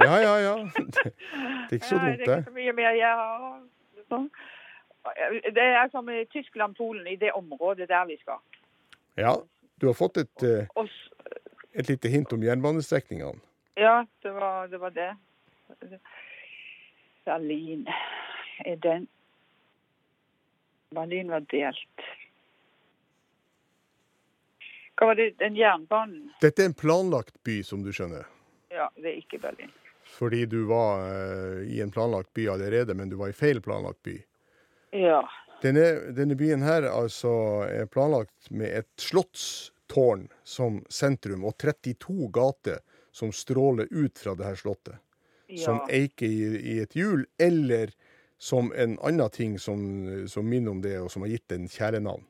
Ja, ja, ja. Det, det er ikke så dumt, det er det. ikke så mye mer jeg har. Sånn. Det er som i Tyskland, Polen, i det området der vi skal. Ja. Du har fått et, eh, et lite hint om jernbanestrekningene. ja, det var det. Var det. Berlin er den Berlin var delt. Hva var det? Den jernbanen? Dette er en planlagt by, som du skjønner. Ja, det er ikke Berlin. Fordi du var eh, i en planlagt by allerede, men du var i feil planlagt by. Ja. Denne, denne byen her altså er planlagt med et slottstårn som sentrum, og 32 gater som stråler ut fra det her slottet. Som eiker i, i et hjul, eller som en annen ting som, som minner om det, og som har gitt den kjælenavn.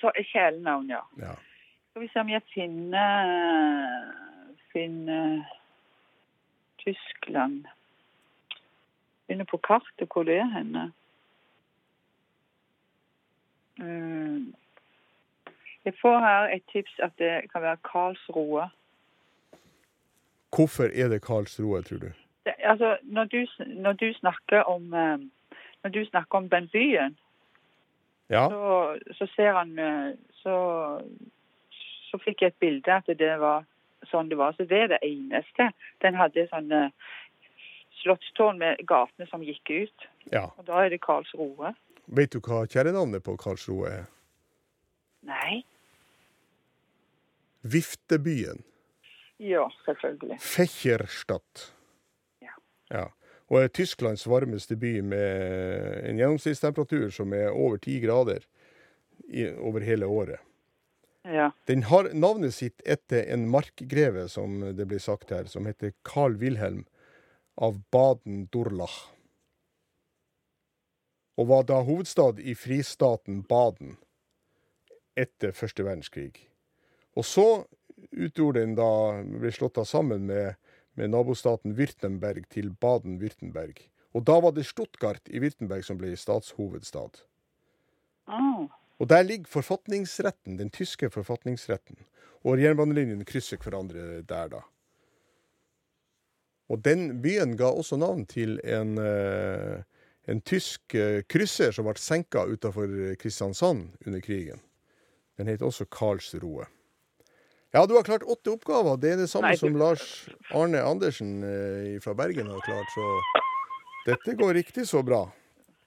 Kjælenavn, ja. Ja. Skal vi se om jeg finner finner Tyskland. Finner på kartet hvor det er henne. Mm. Jeg får her et tips at det kan være Karlsroe. Hvorfor er det Karlsroe, tror du? Det, altså, når du, når du snakker om eh, når du snakker om den byen, Ja, så, så ser han eh, så, så fikk jeg et bilde at det var sånn det var. Så det er det eneste. Den hadde sånne slottstårn med gatene som gikk ut. ja. Og da er det Karlsroe. Vet du hva kjærenavnet på Karlsroe er? Nei. Viftebyen. Ja, selvfølgelig. Fecherstadt. Ja. ja. Og er Tysklands varmeste by med en gjennomsnittstemperatur som er over ti grader i, over hele året. Ja. Den har navnet sitt etter en markgreve, som det blir sagt her, som heter Carl Wilhelm av Baden-Durlach. Og var da hovedstad i fristaten Baden etter første verdenskrig. Og så utgjorde den da, ble slått av sammen med, med nabostaten Württemberg til Baden-Württemberg. Og da var det Stuttgart i Württemberg som ble statshovedstad. Ah, Og der ligger forfatningsretten, den tyske forfatningsretten. Og jernbanelinjen krysser hverandre der, da. Og den byen ga også navn til en, eh, en tysk eh, krysser som ble senka utafor Kristiansand under krigen. Den het også Karlsroe. Ja, du har klart åtte oppgaver. Det er det samme Nei, du- som Lars Arne Andersen eh, fra Bergen har klart, så dette går riktig så bra.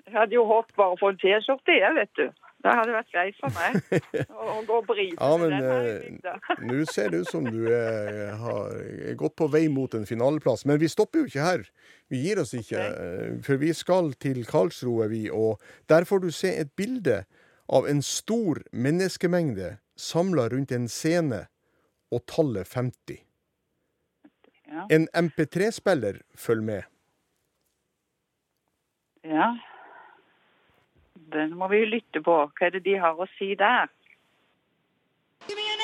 Jeg hadde jo håpet bare å få en T-skjorte, jeg, vet du. Det hadde vært greit for meg å, gå og bryte Ja, men, den her i eh, bygda. Nå ser det ut som du er, har, er godt på vei mot en finaleplass. Men vi stopper jo ikke her. Vi gir oss ikke. okay. For vi skal til Karlsroe, vi. Og der får du se et bilde av en stor menneskemengde samla rundt en scene og tallet 50. Ja. En MP3-spiller følger med. ja. Den må vi lytte på. Hva er det de har å si der? Give me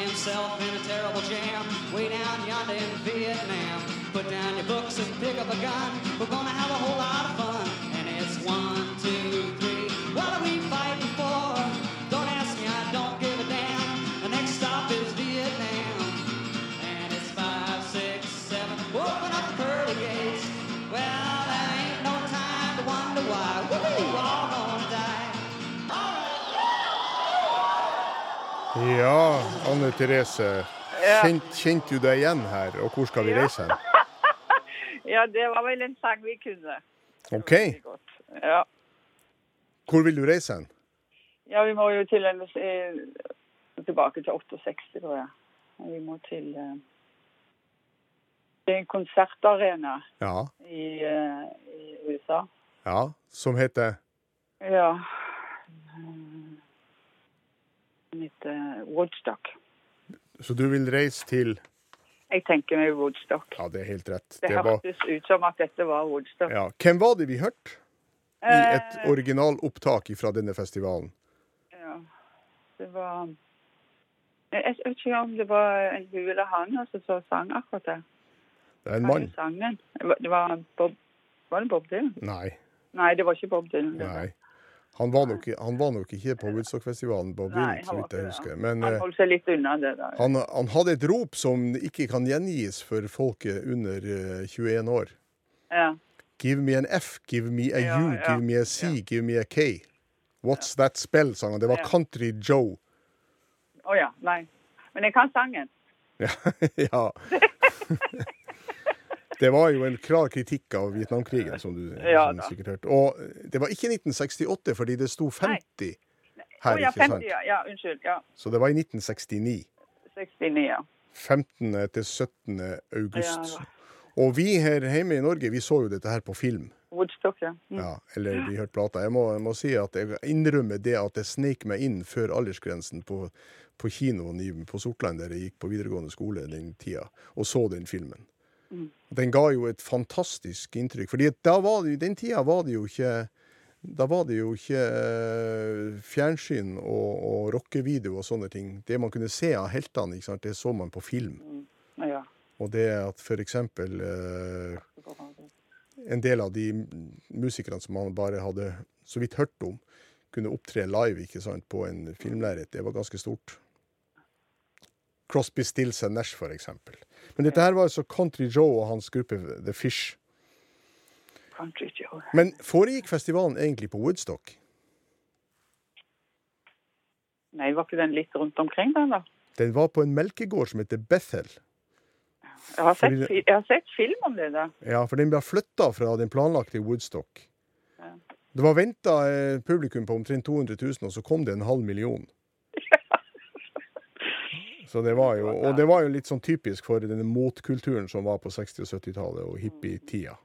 himself in a terrible jam way down yonder in Vietnam. Put down your books and pick up a gun. We're gonna have a whole lot of fun. Ja, Anne Therese. Kjente Kjent, du deg igjen her, og hvor skal vi reise hen? Ja, det var vel en sang vi kunne. OK. Ja. Hvor vil du reise hen? ja, vi må jo til en eh, Tilbake til 68, tror jeg. Vi må til Det er en konsertarena Ja. i, eh, i USA. ja. Som heter Ja. Den heter Woodstock. Så du vil reise til Jeg tenker meg Woodstock. Ja, det er helt rett. Det Det var, ut som at dette var Woodstock. ja. Hvem var det vi hørte i et Eh, originalopptak fra denne festivalen? ja. Det var Jeg vet ikke om det var en hun eller han som så sang akkurat det. Det er en mann. Det var- Bob Var det Bob Dylan? Nei. Nei, det var ikke Bob Dylan. nei. Han var, nok, han var nok ikke på Woodstock-festivalen, Bob Nei, så vidt jeg husker. Men Han eh, holdt seg litt unna det der. han, han hadde et rop som ikke kan gjengis for folket under eh, 21 år. Ja. Give me an F, give me a U, ja, give me a C, ja. give me a K. What's that spell, sang han. Det var Ja. Country Joe. Å ja. Nei. Men jeg kan sangen. Ja. Det var jo en klar kritikk av Vietnamkrigen, som du Ja, som sikkert hørte. Og det var ikke 1968, fordi det sto 50 her, oh, ja, ikke sant? 50, ja. ja. Unnskyld. Ja. Så det var i 1969. 69, ja. 15. til 17. august. Og vi her hjemme i Norge, vi så jo dette her på film. Woodstock, ja. Mm. Ja, eller vi hørte plata. Jeg må, jeg må si at jeg innrømmer det at jeg sneik meg inn før aldersgrensen på, på kinoen på Sortland, der jeg gikk på videregående skole den tida, og så den filmen. Mm. Den ga jo et fantastisk inntrykk. fordi jo- den tida var det jo ikke da var det jo ikke eh, fjernsyn og, og rockevideo og sånne ting. Det man kunne se av heltene, det så man på film. ja. Og det at eksempel eh, en del av de musikerne som man bare hadde så vidt hørt om, kunne opptre live på en filmlerret. Det var ganske stort. Crosby, Stills og Nash, eksempel. Men dette her var altså Country Joe og hans gruppe The Fish. Country Joe. Men foregikk festivalen egentlig på Woodstock? Nei, var ikke den litt rundt omkring den, da? Den var på en melkegård som heter Bethel. Jeg har sett, den, jeg har sett film om det, da. Ja, for den ble flytta fra den planlagte Woodstock. Ja. Det var venta publikum på omtrent 200 000, og så kom det en halv million. Så det var jo, og det var jo litt sånn typisk for denne motkulturen som var på 60- og 70-tallet og hippietida.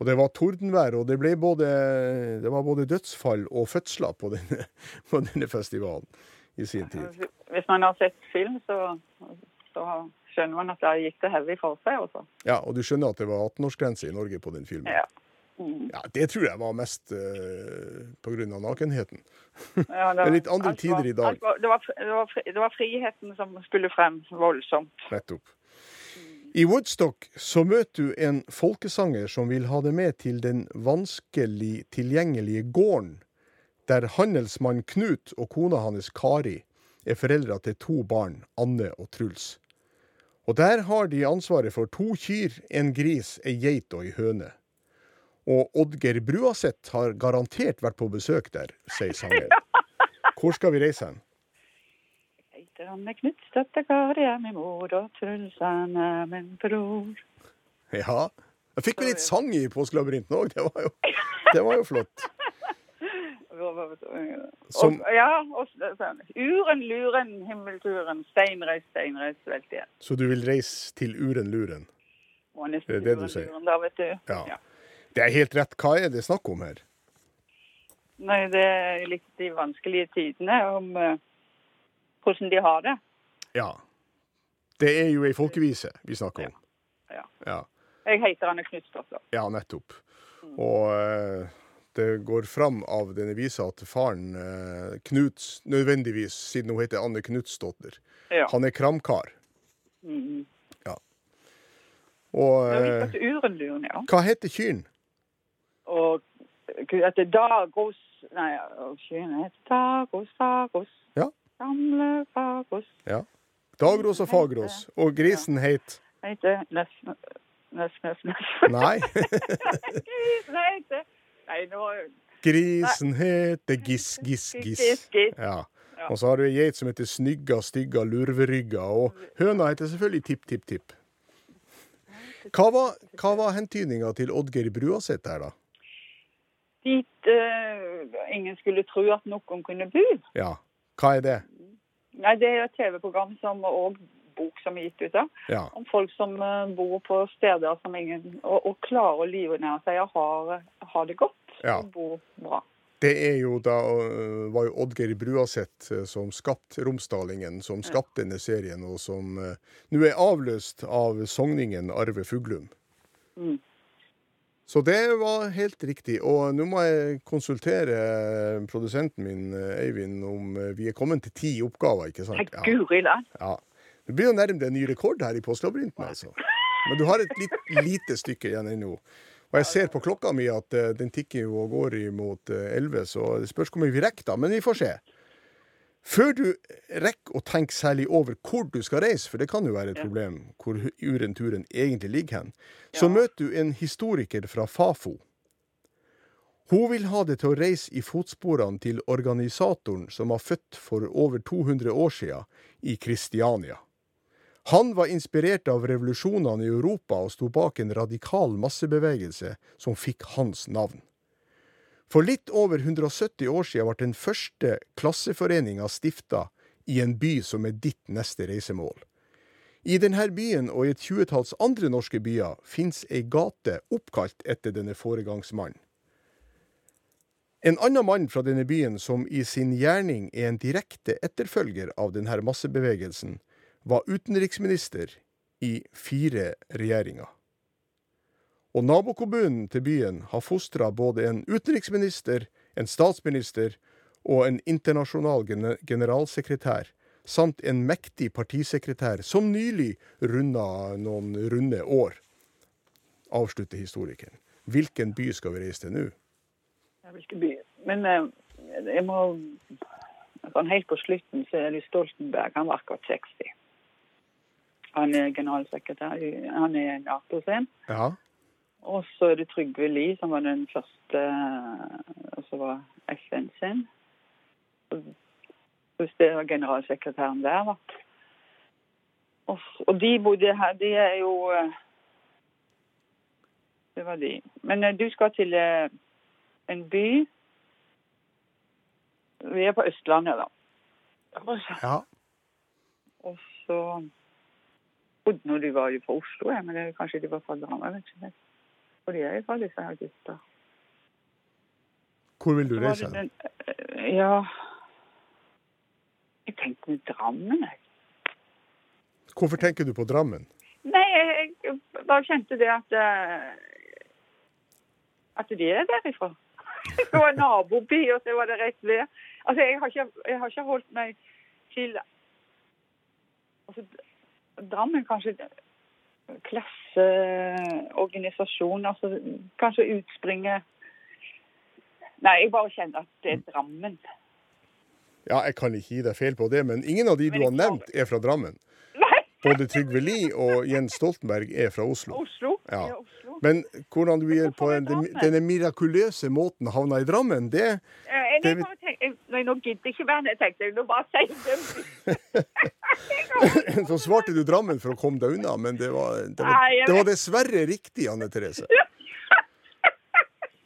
Og det var tordenvær, og det, ble både, det var både dødsfall og fødsler på denne, på denne festivalen i sin tid. Hvis man har sett film, så, så skjønner man at da gikk det heavy for seg også. Ja, Og du skjønner at det var 18-årsgrense i Norge på den filmen? Ja. Ja, Det tror jeg var mest uh, pga. nakenheten. Ja, Det er litt andre var- tider i dag. var- Det var, det, var, det var friheten som skulle frem voldsomt. Nettopp. I Woodstock så møter du en folkesanger som vil ha deg med til den vanskelig tilgjengelige gården, der handelsmann Knut og kona hans Kari er foreldre til to barn, Anne og Truls. Og der har de ansvaret for to kyr, en gris, ei geit og ei høne. Og Oddgeir Bruaseth har garantert vært på besøk der, sier sangeren. Hvor skal vi reise hen? Heter Anne Knutstøtte Kari er min mor, og Truls er min bror. Ja. Jeg fikk vi litt sang i Påskelabyrinten òg. Det, var jo- det var jo flott. Som- Og, ja, og sånn. Uren, luren, himmelturen, steinreis, steinreis, velt igjen. Så du vil reise til Uren Luren? Det er det du sier. luren, Da, vet du. Ja. Det er helt rett. Hva er det snakk om her? Nei, det er litt de vanskelige tidene om uh, hvordan de har det. Ja. Det er jo ei folkevise vi snakker om. Ja. Ja, Jeg heter Anne Knutstøtte. ja nettopp. Og uh, det går fram av denne visa at faren uh, Knuts, nødvendigvis, siden hun heter Anne Knutsdotter, Ja. han er kramkar. Mm. Ja, Og ja. hva heter kyrne? Gud, at det er Dagos Nei, Dagos, Dagos. Ja. Gamle Fagos. Ja. Dagros og Fagros. Og grisen het Heter Nøff, Nøff, Nøff. Nei. Grisen heter Nei, nå Grisen heter Giss, Giss, Giss. Ja. Ja. Og så har du ei geit som heter Snygga, Stygga, Lurverygga. Og høna heter selvfølgelig Tipp, Tipp, Tipp. Hva var, hva var hentydninga til Oddgeir Bruaseth her, da? Dit uh, ingen skulle tro at noen kunne bo. Ja. Hva er det? Nei, det er jo et TV-program som, og bok som er gitt ut av, Ja. om folk som eh, bor på steder som ingen Og, og klarer å livnære seg og har, har det godt Ja. og bor bra. Det er jo da, øh, var jo Oddgeir Bruaseth som skapte Romsdalingen, som skapte denne serien, og som nå er avløst av sogningen Arve Fuglum. Mm. Så det var helt riktig. Og nå må jeg konsultere produsenten min, øh, Eivind, om øh, vi er kommet til ti oppgaver, ikke sant? Ja. guri land. Ja. Det blir jo nærmere en ny rekord her i Postlabyrinten, altså. Men du har et litt lite stykke igjen ennå. Og jeg ser på klokka mi at eh, den tikker jo og går imot elleve, 11, så det spørs hvor mye vi rekker da. Men vi får se. Før du rekker å tenke særlig over hvor du skal reise, for det kan jo være et problem hvor uren-turen egentlig ligger hen, så Ja. møter du en historiker fra Fafo. Hun vil ha det til å reise i fotsporene til organisatoren som var født for over 200 år siden i Kristiania. Han var inspirert av revolusjonene i Europa og sto bak en radikal massebevegelse som fikk hans navn. For litt over 170 år siden ble den første klasseforeninga stifta i en by som er ditt neste reisemål. I denne byen og i et tjuetalls andre norske byer fins ei gate oppkalt etter denne foregangsmannen. En annen mann fra denne byen som i sin gjerning er en direkte etterfølger av denne massebevegelsen, var utenriksminister i fire regjeringer. Og nabokommunen til byen har fostra både en utenriksminister, en statsminister og en internasjonal generalsekretær, samt en mektig partisekretær som nylig runda noen runde år. Avslutter historikeren. Hvilken by skal vi reise til nå? Ja, hvilken by? Men eh, jeg må sånn Helt på slutten så er det Stoltenberg. Han var akkurat 60. Han er generalsekretær. Han er Nato sin. Ja, Og så er det Trygve Lie, som var den første Og så var FN sin. Hvis det var generalsekretæren der, da. Og, og de bodde her De er jo eh, Det var de. Men eh, du skal til eh, en by Vi er på Østlandet, da. ja. Og så bodde nå de var jo fra Oslo, ja, men det, kanskje de var fra Drammen. vet ikke. Er jo fra disse her gutta. Hvor vil du reise den- eh, Ja Jeg tenkte på Drammen, jeg. Hvorfor tenker du på Drammen? Nei, jeg, jeg bare kjente det at eh, at de er derifra. Det var en naboby, og så var det rett ved. Altså, jeg har ikke, jeg har ikke holdt meg til altså, Drammen kanskje klasseorganisasjon, altså kanskje utspringer Nei, jeg bare kjenner at det er Drammen. Ja, jeg kan ikke gi deg feil på det, men ingen av de du har nevnt, er fra Drammen. Nei, Både Trygve Lie og Jens Stoltenberg er fra Oslo. Oslo. Ja. Ja, Oslo. Men hvordan du gjør på en, denne mirakuløse måten havna i Drammen, det Eh, Jeg, Det jeg jeg, nei, nå gidder jeg ikke være det, tenkte jeg. Nå bare sier det. Så svarte du Drammen for å komme deg unna, men det var, det var, det var dessverre riktig, Anne Therese.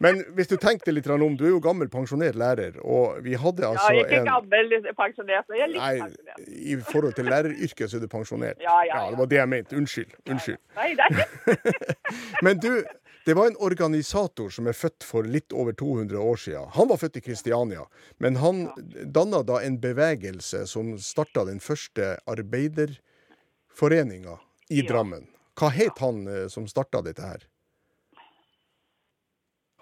Men hvis du tenkte litt om, du er jo gammel pensjonert lærer, og vi hadde Ja, altså jeg er ikke en gammel pensjonert, men jeg er litt Nei, pensjonert. i forhold til læreryrket så er du pensjonert. Ja, ja, ja. det var det jeg mente. Unnskyld. Unnskyld. Nei, det er ikke Men du, det var en organisator som er født for litt over 200 år siden. Han var født i Kristiania, men han danna da en bevegelse som starta den første arbeiderforeninga i. Drammen. Hva het han eh, som starta dette her?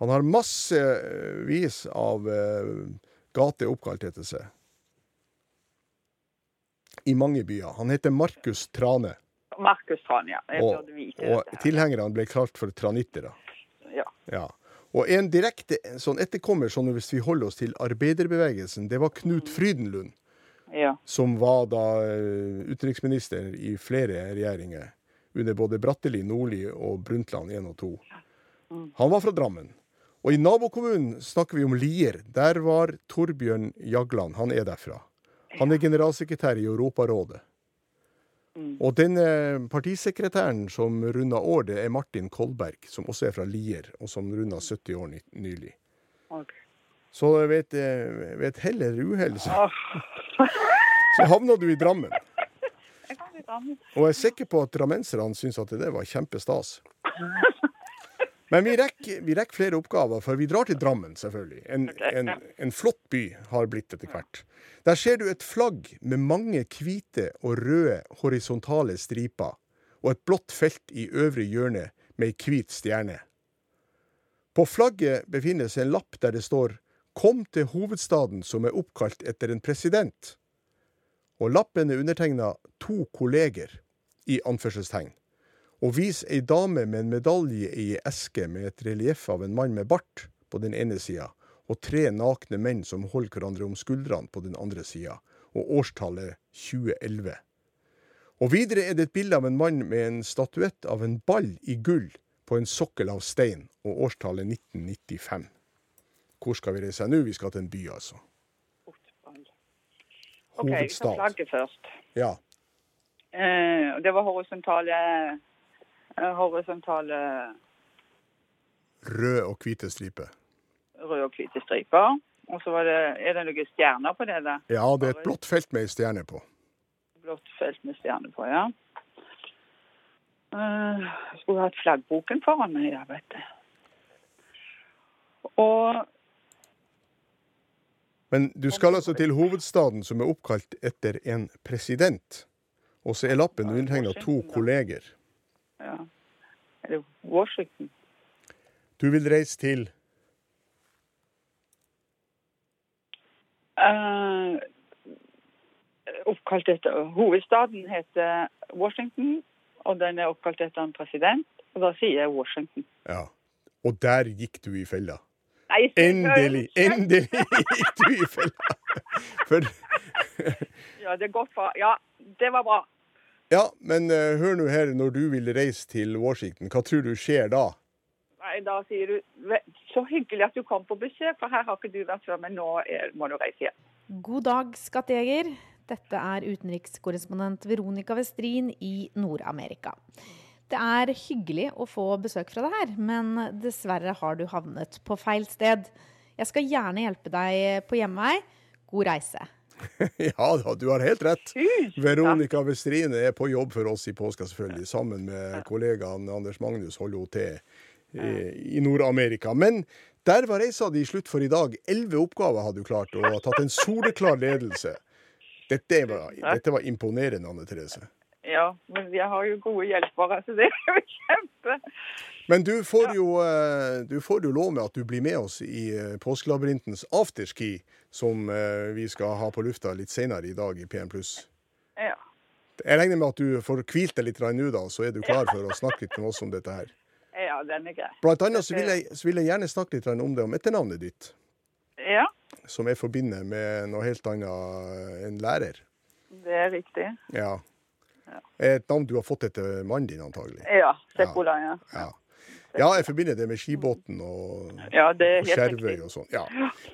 Han har massevis av uh, gater oppkalt etter seg. I mange byer. Han heter Markus Trane. Markus Tran, ja. Jeg Og, burde vite og dette. tilhengerne ble kalt for tranittere. Ja. Ja. Og en direkte sånn etterkommer, sånn hvis vi holder oss til arbeiderbevegelsen, det var Knut Frydenlund, ja. som var da eh, utenriksminister i flere regjeringer, under både Bratteli, Nordli og Brundtland 1 og 2. Han var fra Drammen. Og i nabokommunen snakker vi om Lier. Der var Torbjørn Jagland. Han er derfra. Han er generalsekretær i Europarådet. Og den eh, partisekretæren som runda år, det er Martin Kolberg, som også er fra Lier, og som runda 70 år nylig. Okay. Så ved et, eh, ved hell eller uhell så, Åh, så havna du i Drammen. jeg litt annet. Og jeg er sikker på at drammenserne syns at det var kjempestas. Men vi rekker, vi rekker flere oppgaver, for vi drar til Drammen, selvfølgelig. En, en, en flott by har blitt etter hvert. Der ser du et flagg med mange hvite og røde horisontale striper, og et blått felt i øvre hjørne med ei hvit stjerne. På flagget befinner seg en lapp der det står 'Kom til hovedstaden som er oppkalt etter en president'. Og lappen er undertegna to kolleger, i anførselstegn. Og vis ei dame med en medalje i ei eske med et relieff av en mann med bart på den ene sida, og tre nakne menn som holder hverandre om skuldrene på den andre sida, og årstallet 2011. Og videre er det et bilde av en mann med en statuett av en ball i gull på en sokkel av stein, og årstallet 1995. Hvor skal vi reise nå? Vi skal til en by, altså. OK, vi Hovedstad. flagget først. Ja. Uh, det var horisontale horisontale Rød og hvite striper. røde og hvite striper. Og så var det, er det noen stjerner på det der. Ja, det er et blått felt med ei stjerne på. Blått felt med stjerne på, ja. Uh, skulle hatt flaggboken foran meg, ja, vet du. Og Men du skal altså til hovedstaden som er oppkalt etter en president. Og så er lappen undertegna to kolleger. Ja, er det Washington? Du vil reise til Uh, oppkalt etter Hovedstaden heter Washington, og den er oppkalt etter en president. Og da sier jeg Washington. Ja. Og der gikk du i fella. Nei, Endelig, endelig gikk du i fella! For, Ja, det Ja, det var bra. Ja, men uh, hør nå her, når du vil reise til Washington, hva tror du skjer da? Nei, Da sier du Så hyggelig at du kom på besøk, for her har ikke du vært før, men nå er, må du reise hjem. God dag, skattejeger. Dette er utenrikskorrespondent Veronica Westrin i Nord-Amerika. Det er hyggelig å få besøk fra deg her, men dessverre har du havnet på feil sted. Jeg skal gjerne hjelpe deg på hjemvei. God reise. Ja da, du har helt rett. Veronica Westrine er på jobb for oss i påska, selvfølgelig. Sammen med kollegaen Anders Magnus holder hun til i, i Nord-Amerika. Men der var reisa di slutt for i dag. Elleve oppgaver hadde du klart, og tatt en soleklar ledelse. Dette var, dette var imponerende, Anne Therese. Ja, men vi har jo gode hjelpere, så det er jo kjempe. Men du får, jo, eh, du får jo lov med at du blir med oss i eh, Påskelabyrintens afterski, som eh, vi skal ha på lufta litt senere i dag i PM+. Ja. Jeg regner med at du får hvilt deg litt nå, da, så er du klar for å snakke litt med oss om dette her. ja, den er grei. Blant annet så vil jeg, så vil jeg gjerne snakke litt om det om etternavnet ditt, Ja, som jeg forbinder med noe helt annet enn lærer. det er riktig. Ja. Et navn du har fått etter mannen din, antagelig. Ja, Seppola, ja. Ja. Ja, jeg forbinder det med skibåten og, Ja, og Skjervøy og sånn. Ja.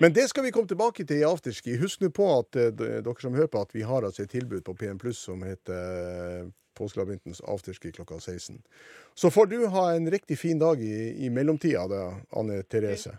Men det skal vi komme tilbake til i afterski. Husk nå på at eh, dere som hører på, at vi har altså et tilbud på PM Pluss som heter eh, Påskelabyrintens afterski klokka 16. Så får du ha en riktig fin dag i, i mellomtida, da, Anne Therese.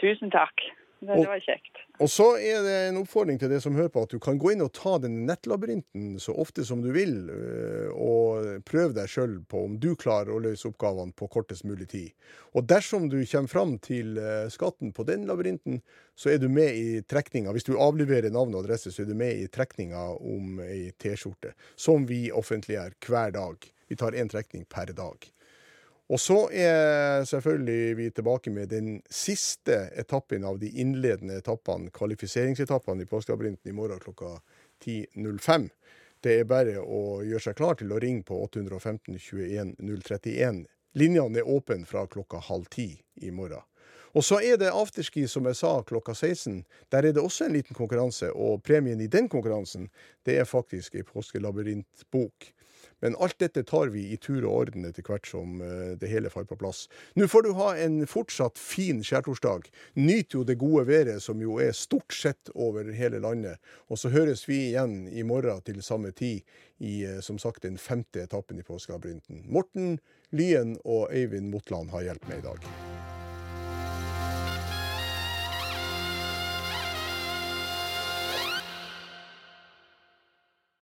Tusen takk. Det, Og- det var kjekt. Og så er det en oppfordring til det som hører på, at du kan gå inn og ta den nettlabyrinten så ofte som du vil, øh, og prøve deg sjøl på om du klarer å løse oppgavene på kortest mulig tid. Og dersom du kommer fram til øh, skatten på den labyrinten, så er du med i trekninga. Hvis du avleverer navn og adresse, så er du med i trekninga om ei T-skjorte, som vi offentliggjør hver dag. Vi tar én trekning per dag. Og så er selvfølgelig vi tilbake med den siste etappen av de innledende etappene, kvalifiseringsetappene i Påskelabyrinten i morgen klokka 10.05. Det er bare å gjøre seg klar til å ringe på 815 21 031. Linjene er åpne fra klokka halv ti i morgen. Og så er det afterski, som jeg sa, klokka 16. Der er det også en liten konkurranse, og premien i den konkurransen, det er faktisk ei påskelabyrintbok. Men alt dette tar vi i tur og orden etter hvert som eh, det hele faller på plass. Nå får du ha en fortsatt fin skjærtorsdag. Nyt jo det gode været, som jo er stort sett over hele landet. Og så høres vi igjen i morgen til samme tid i eh, som sagt den femte etappen i Påskelabyrinthen. Morten Lyen og Øyvind Motland har hjulpet meg i dag.